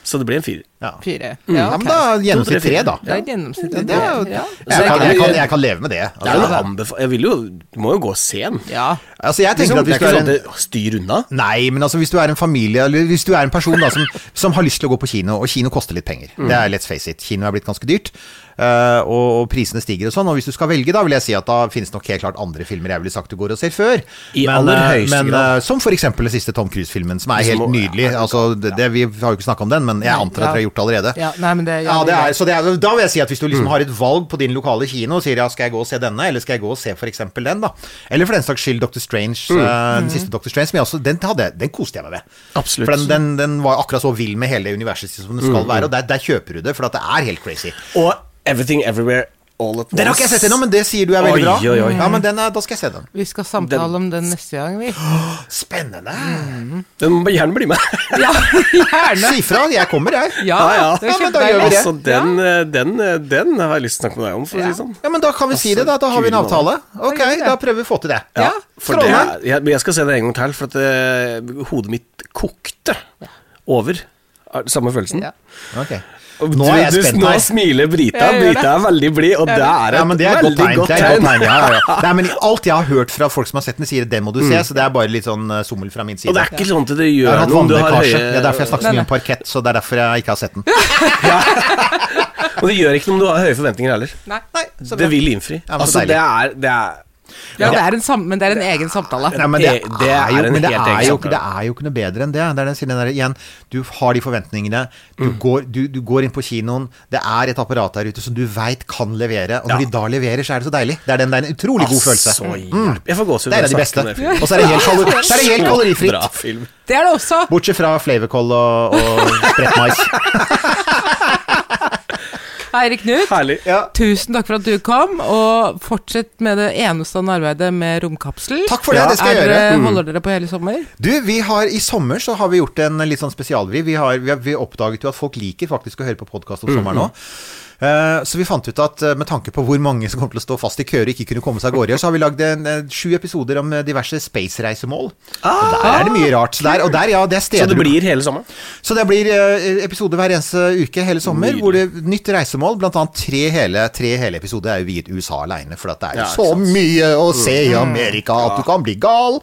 Så det blir en firer. Ja. Fire. Ja, men da gjennomsnitt tre, da. Det er gjennomsnittlig. Det er ja. Jeg kan, jeg, kan, jeg kan leve med det. Det er jo Altså. Jeg vil jo Du må jo gå sen. ja. altså jeg tenker Liksom, at hvis du er sånn en styr unna. Nei, men altså hvis du er en familie Eller hvis du er en person da som, som har lyst til å gå på kino, og kino koster litt penger. Det er let's face it. Kino er blitt ganske dyrt. Eh, og, og prisene stiger og sånn. Og hvis du skal velge, da vil jeg si at da finnes nok helt klart andre filmer jeg ville sagt du går og ser før. I men, aller eh, høyeste men, grad. eh, Som for eksempel den siste Tom Cruise-filmen, som er helt nydelig. Altså, det, det, vi har jo ikke snakka om den, men jeg antar at dere har gjort det allerede. ja. Nei, det Ja, det er, så det er, da vil jeg si at hvis du liksom har et valg på din lokale kino og sier ja, skal jeg gå og se denne, eller skal jeg gå og se f.eks. den, da. Eller for den saks skyld Dr. Strange, eh, den siste Dr. Strange, som jeg også, den, hadde, den koste jeg meg med. Absolutt. For den, den, den var akkurat så vill med hele universet som den skal være, og der, der kjøper du det, for at det er helt crazy. Og Everything Everywhere All at Once. Den har ikke jeg sett ennå, men det sier du er veldig Oi, bra. oi, oi. Ja, men den er, da skal jeg se den. Vi skal samtale om den neste gang, vi. Spennende. Den må gjerne bli med. Ja, gjerne. Si fra, jeg kommer, jeg. Ja, Ja, ja. det Ja, men da gjør vi det. altså, den, eh, den, eh, den har jeg lyst til å snakke med deg om, for å si det sånn. Ja, men da kan vi si det, da. Da har vi en avtale. Ok, da prøver vi å få til det. Ja, For det jeg, jeg skal se det en gang til, for at det, hodet mitt kokte over Samme følelsen? Ja. Ok. Nå er jeg du, spent Nå smiler Brita. Brita er veldig blid, og det er et Ja, det er veldig godt tegn. godt tegn. godt tegn ja, ja, ja. Nei, men alt jeg har hørt fra folk som har sett den, sier det må du se, så det er bare litt sånn eh, sommel fra min side. Og det er ikke sånn at det gjør noe om du har høye Det er derfor jeg snakker så mye om parkett, så det er derfor jeg ikke har sett den. Og det gjør ikke noe om du har høye forventninger heller. Nei. Nei, så Det vil innfri. Ja, altså, det er, det er Ja, det er en sam men det er en egen samtale. Nei, men det, er jo, er men det, er jo, det er jo ikke noe bedre enn det. Det er den, siden der, igjen, du har de forventningene. Du, går, du, du går inn på kinoen. Det er et apparat der ute som du veit kan levere. Og når Ja. de da leverer, så er det så deilig. Det er, den, det er en utrolig god følelse. Mm. Jeg får gåsehud. Det er en av de beste. Og så er det helt, kalor så er det helt kalorifritt. Det er det også. Bortsett fra flavorkål og, og spredt mais. Eirik Knut, Herlig. tusen takk for at du kom, og fortsett med det enestående arbeidet med romkapsel. Takk for det, det skal jeg er gjøre. Mm. Holder dere på hele sommer? Du, vi har I sommer så har vi gjort en litt sånn spesialvri. Vi, har, vi, har, vi oppdaget jo at folk liker faktisk å høre på podkast om sommeren òg. Så vi fant ut at eh, med tanke på hvor mange som kommer til å stå fast i køer og ikke kunne komme seg av gårde, så har vi lagd eh, sju episoder om eh, diverse space-reisemål. og der er det mye rart. Så der, og der, ja, det er Så det blir hele sommeren? så det blir eh, episoder hver eneste uke hele sommer, Nydelig. hvor det nytt reisemål. Blant annet tre hele, tre hele episoder er jo viet USA aleine, for at det er jo Ja, så sant. mye å se i Amerika at du kan bli gal.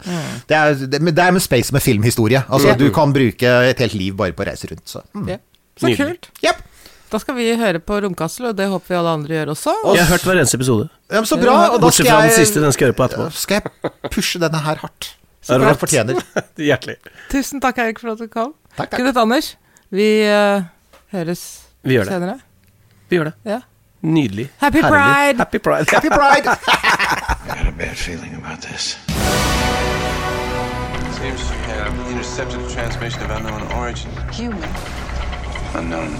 Det, er, det, det er med space med filmhistorie. Altså, du kan bruke et helt liv bare på å reise rundt. Så. Mm. Så kult. Jep. Da skal vi høre på Romkassel, og det håper vi alle andre gjør også. Jeg har hørt hver eneste episode. Ja, men så bra. Og da Bortsett skal fra den siste, den skal jeg høre på etterpå. skal jeg pushe denne her hardt. Så det fortjener. Hjertelig. Tusen takk, Eirik, for at du kom. Takk, takk. Knut Anders, vi uh, høres Vi gjør det. senere. Vi gjør det. Ja. Nydelig. Happy Herlig. Pride! Happy Pride. Happy pride! I got a bad feeling about this. Seems you have intercepted a transmission of unknown origin. Human. Unknown.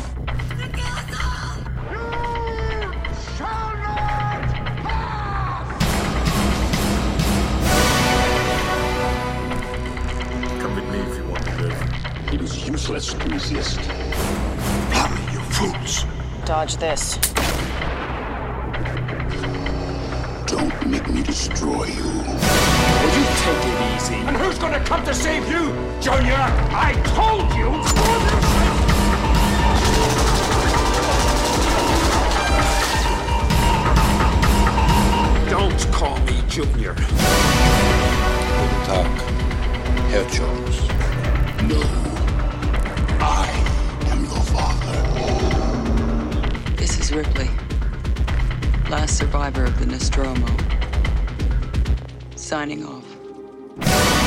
It is useless to resist. Tell me, you fools. Dodge this. Don't make me destroy you. Will you take it easy? And who's gonna come to save you, Junior? I told you! Don't call me Junior. Guten Tag, Herr Jones. No. I am your father. This is Ripley. Last survivor of the Nostromo. Signing off.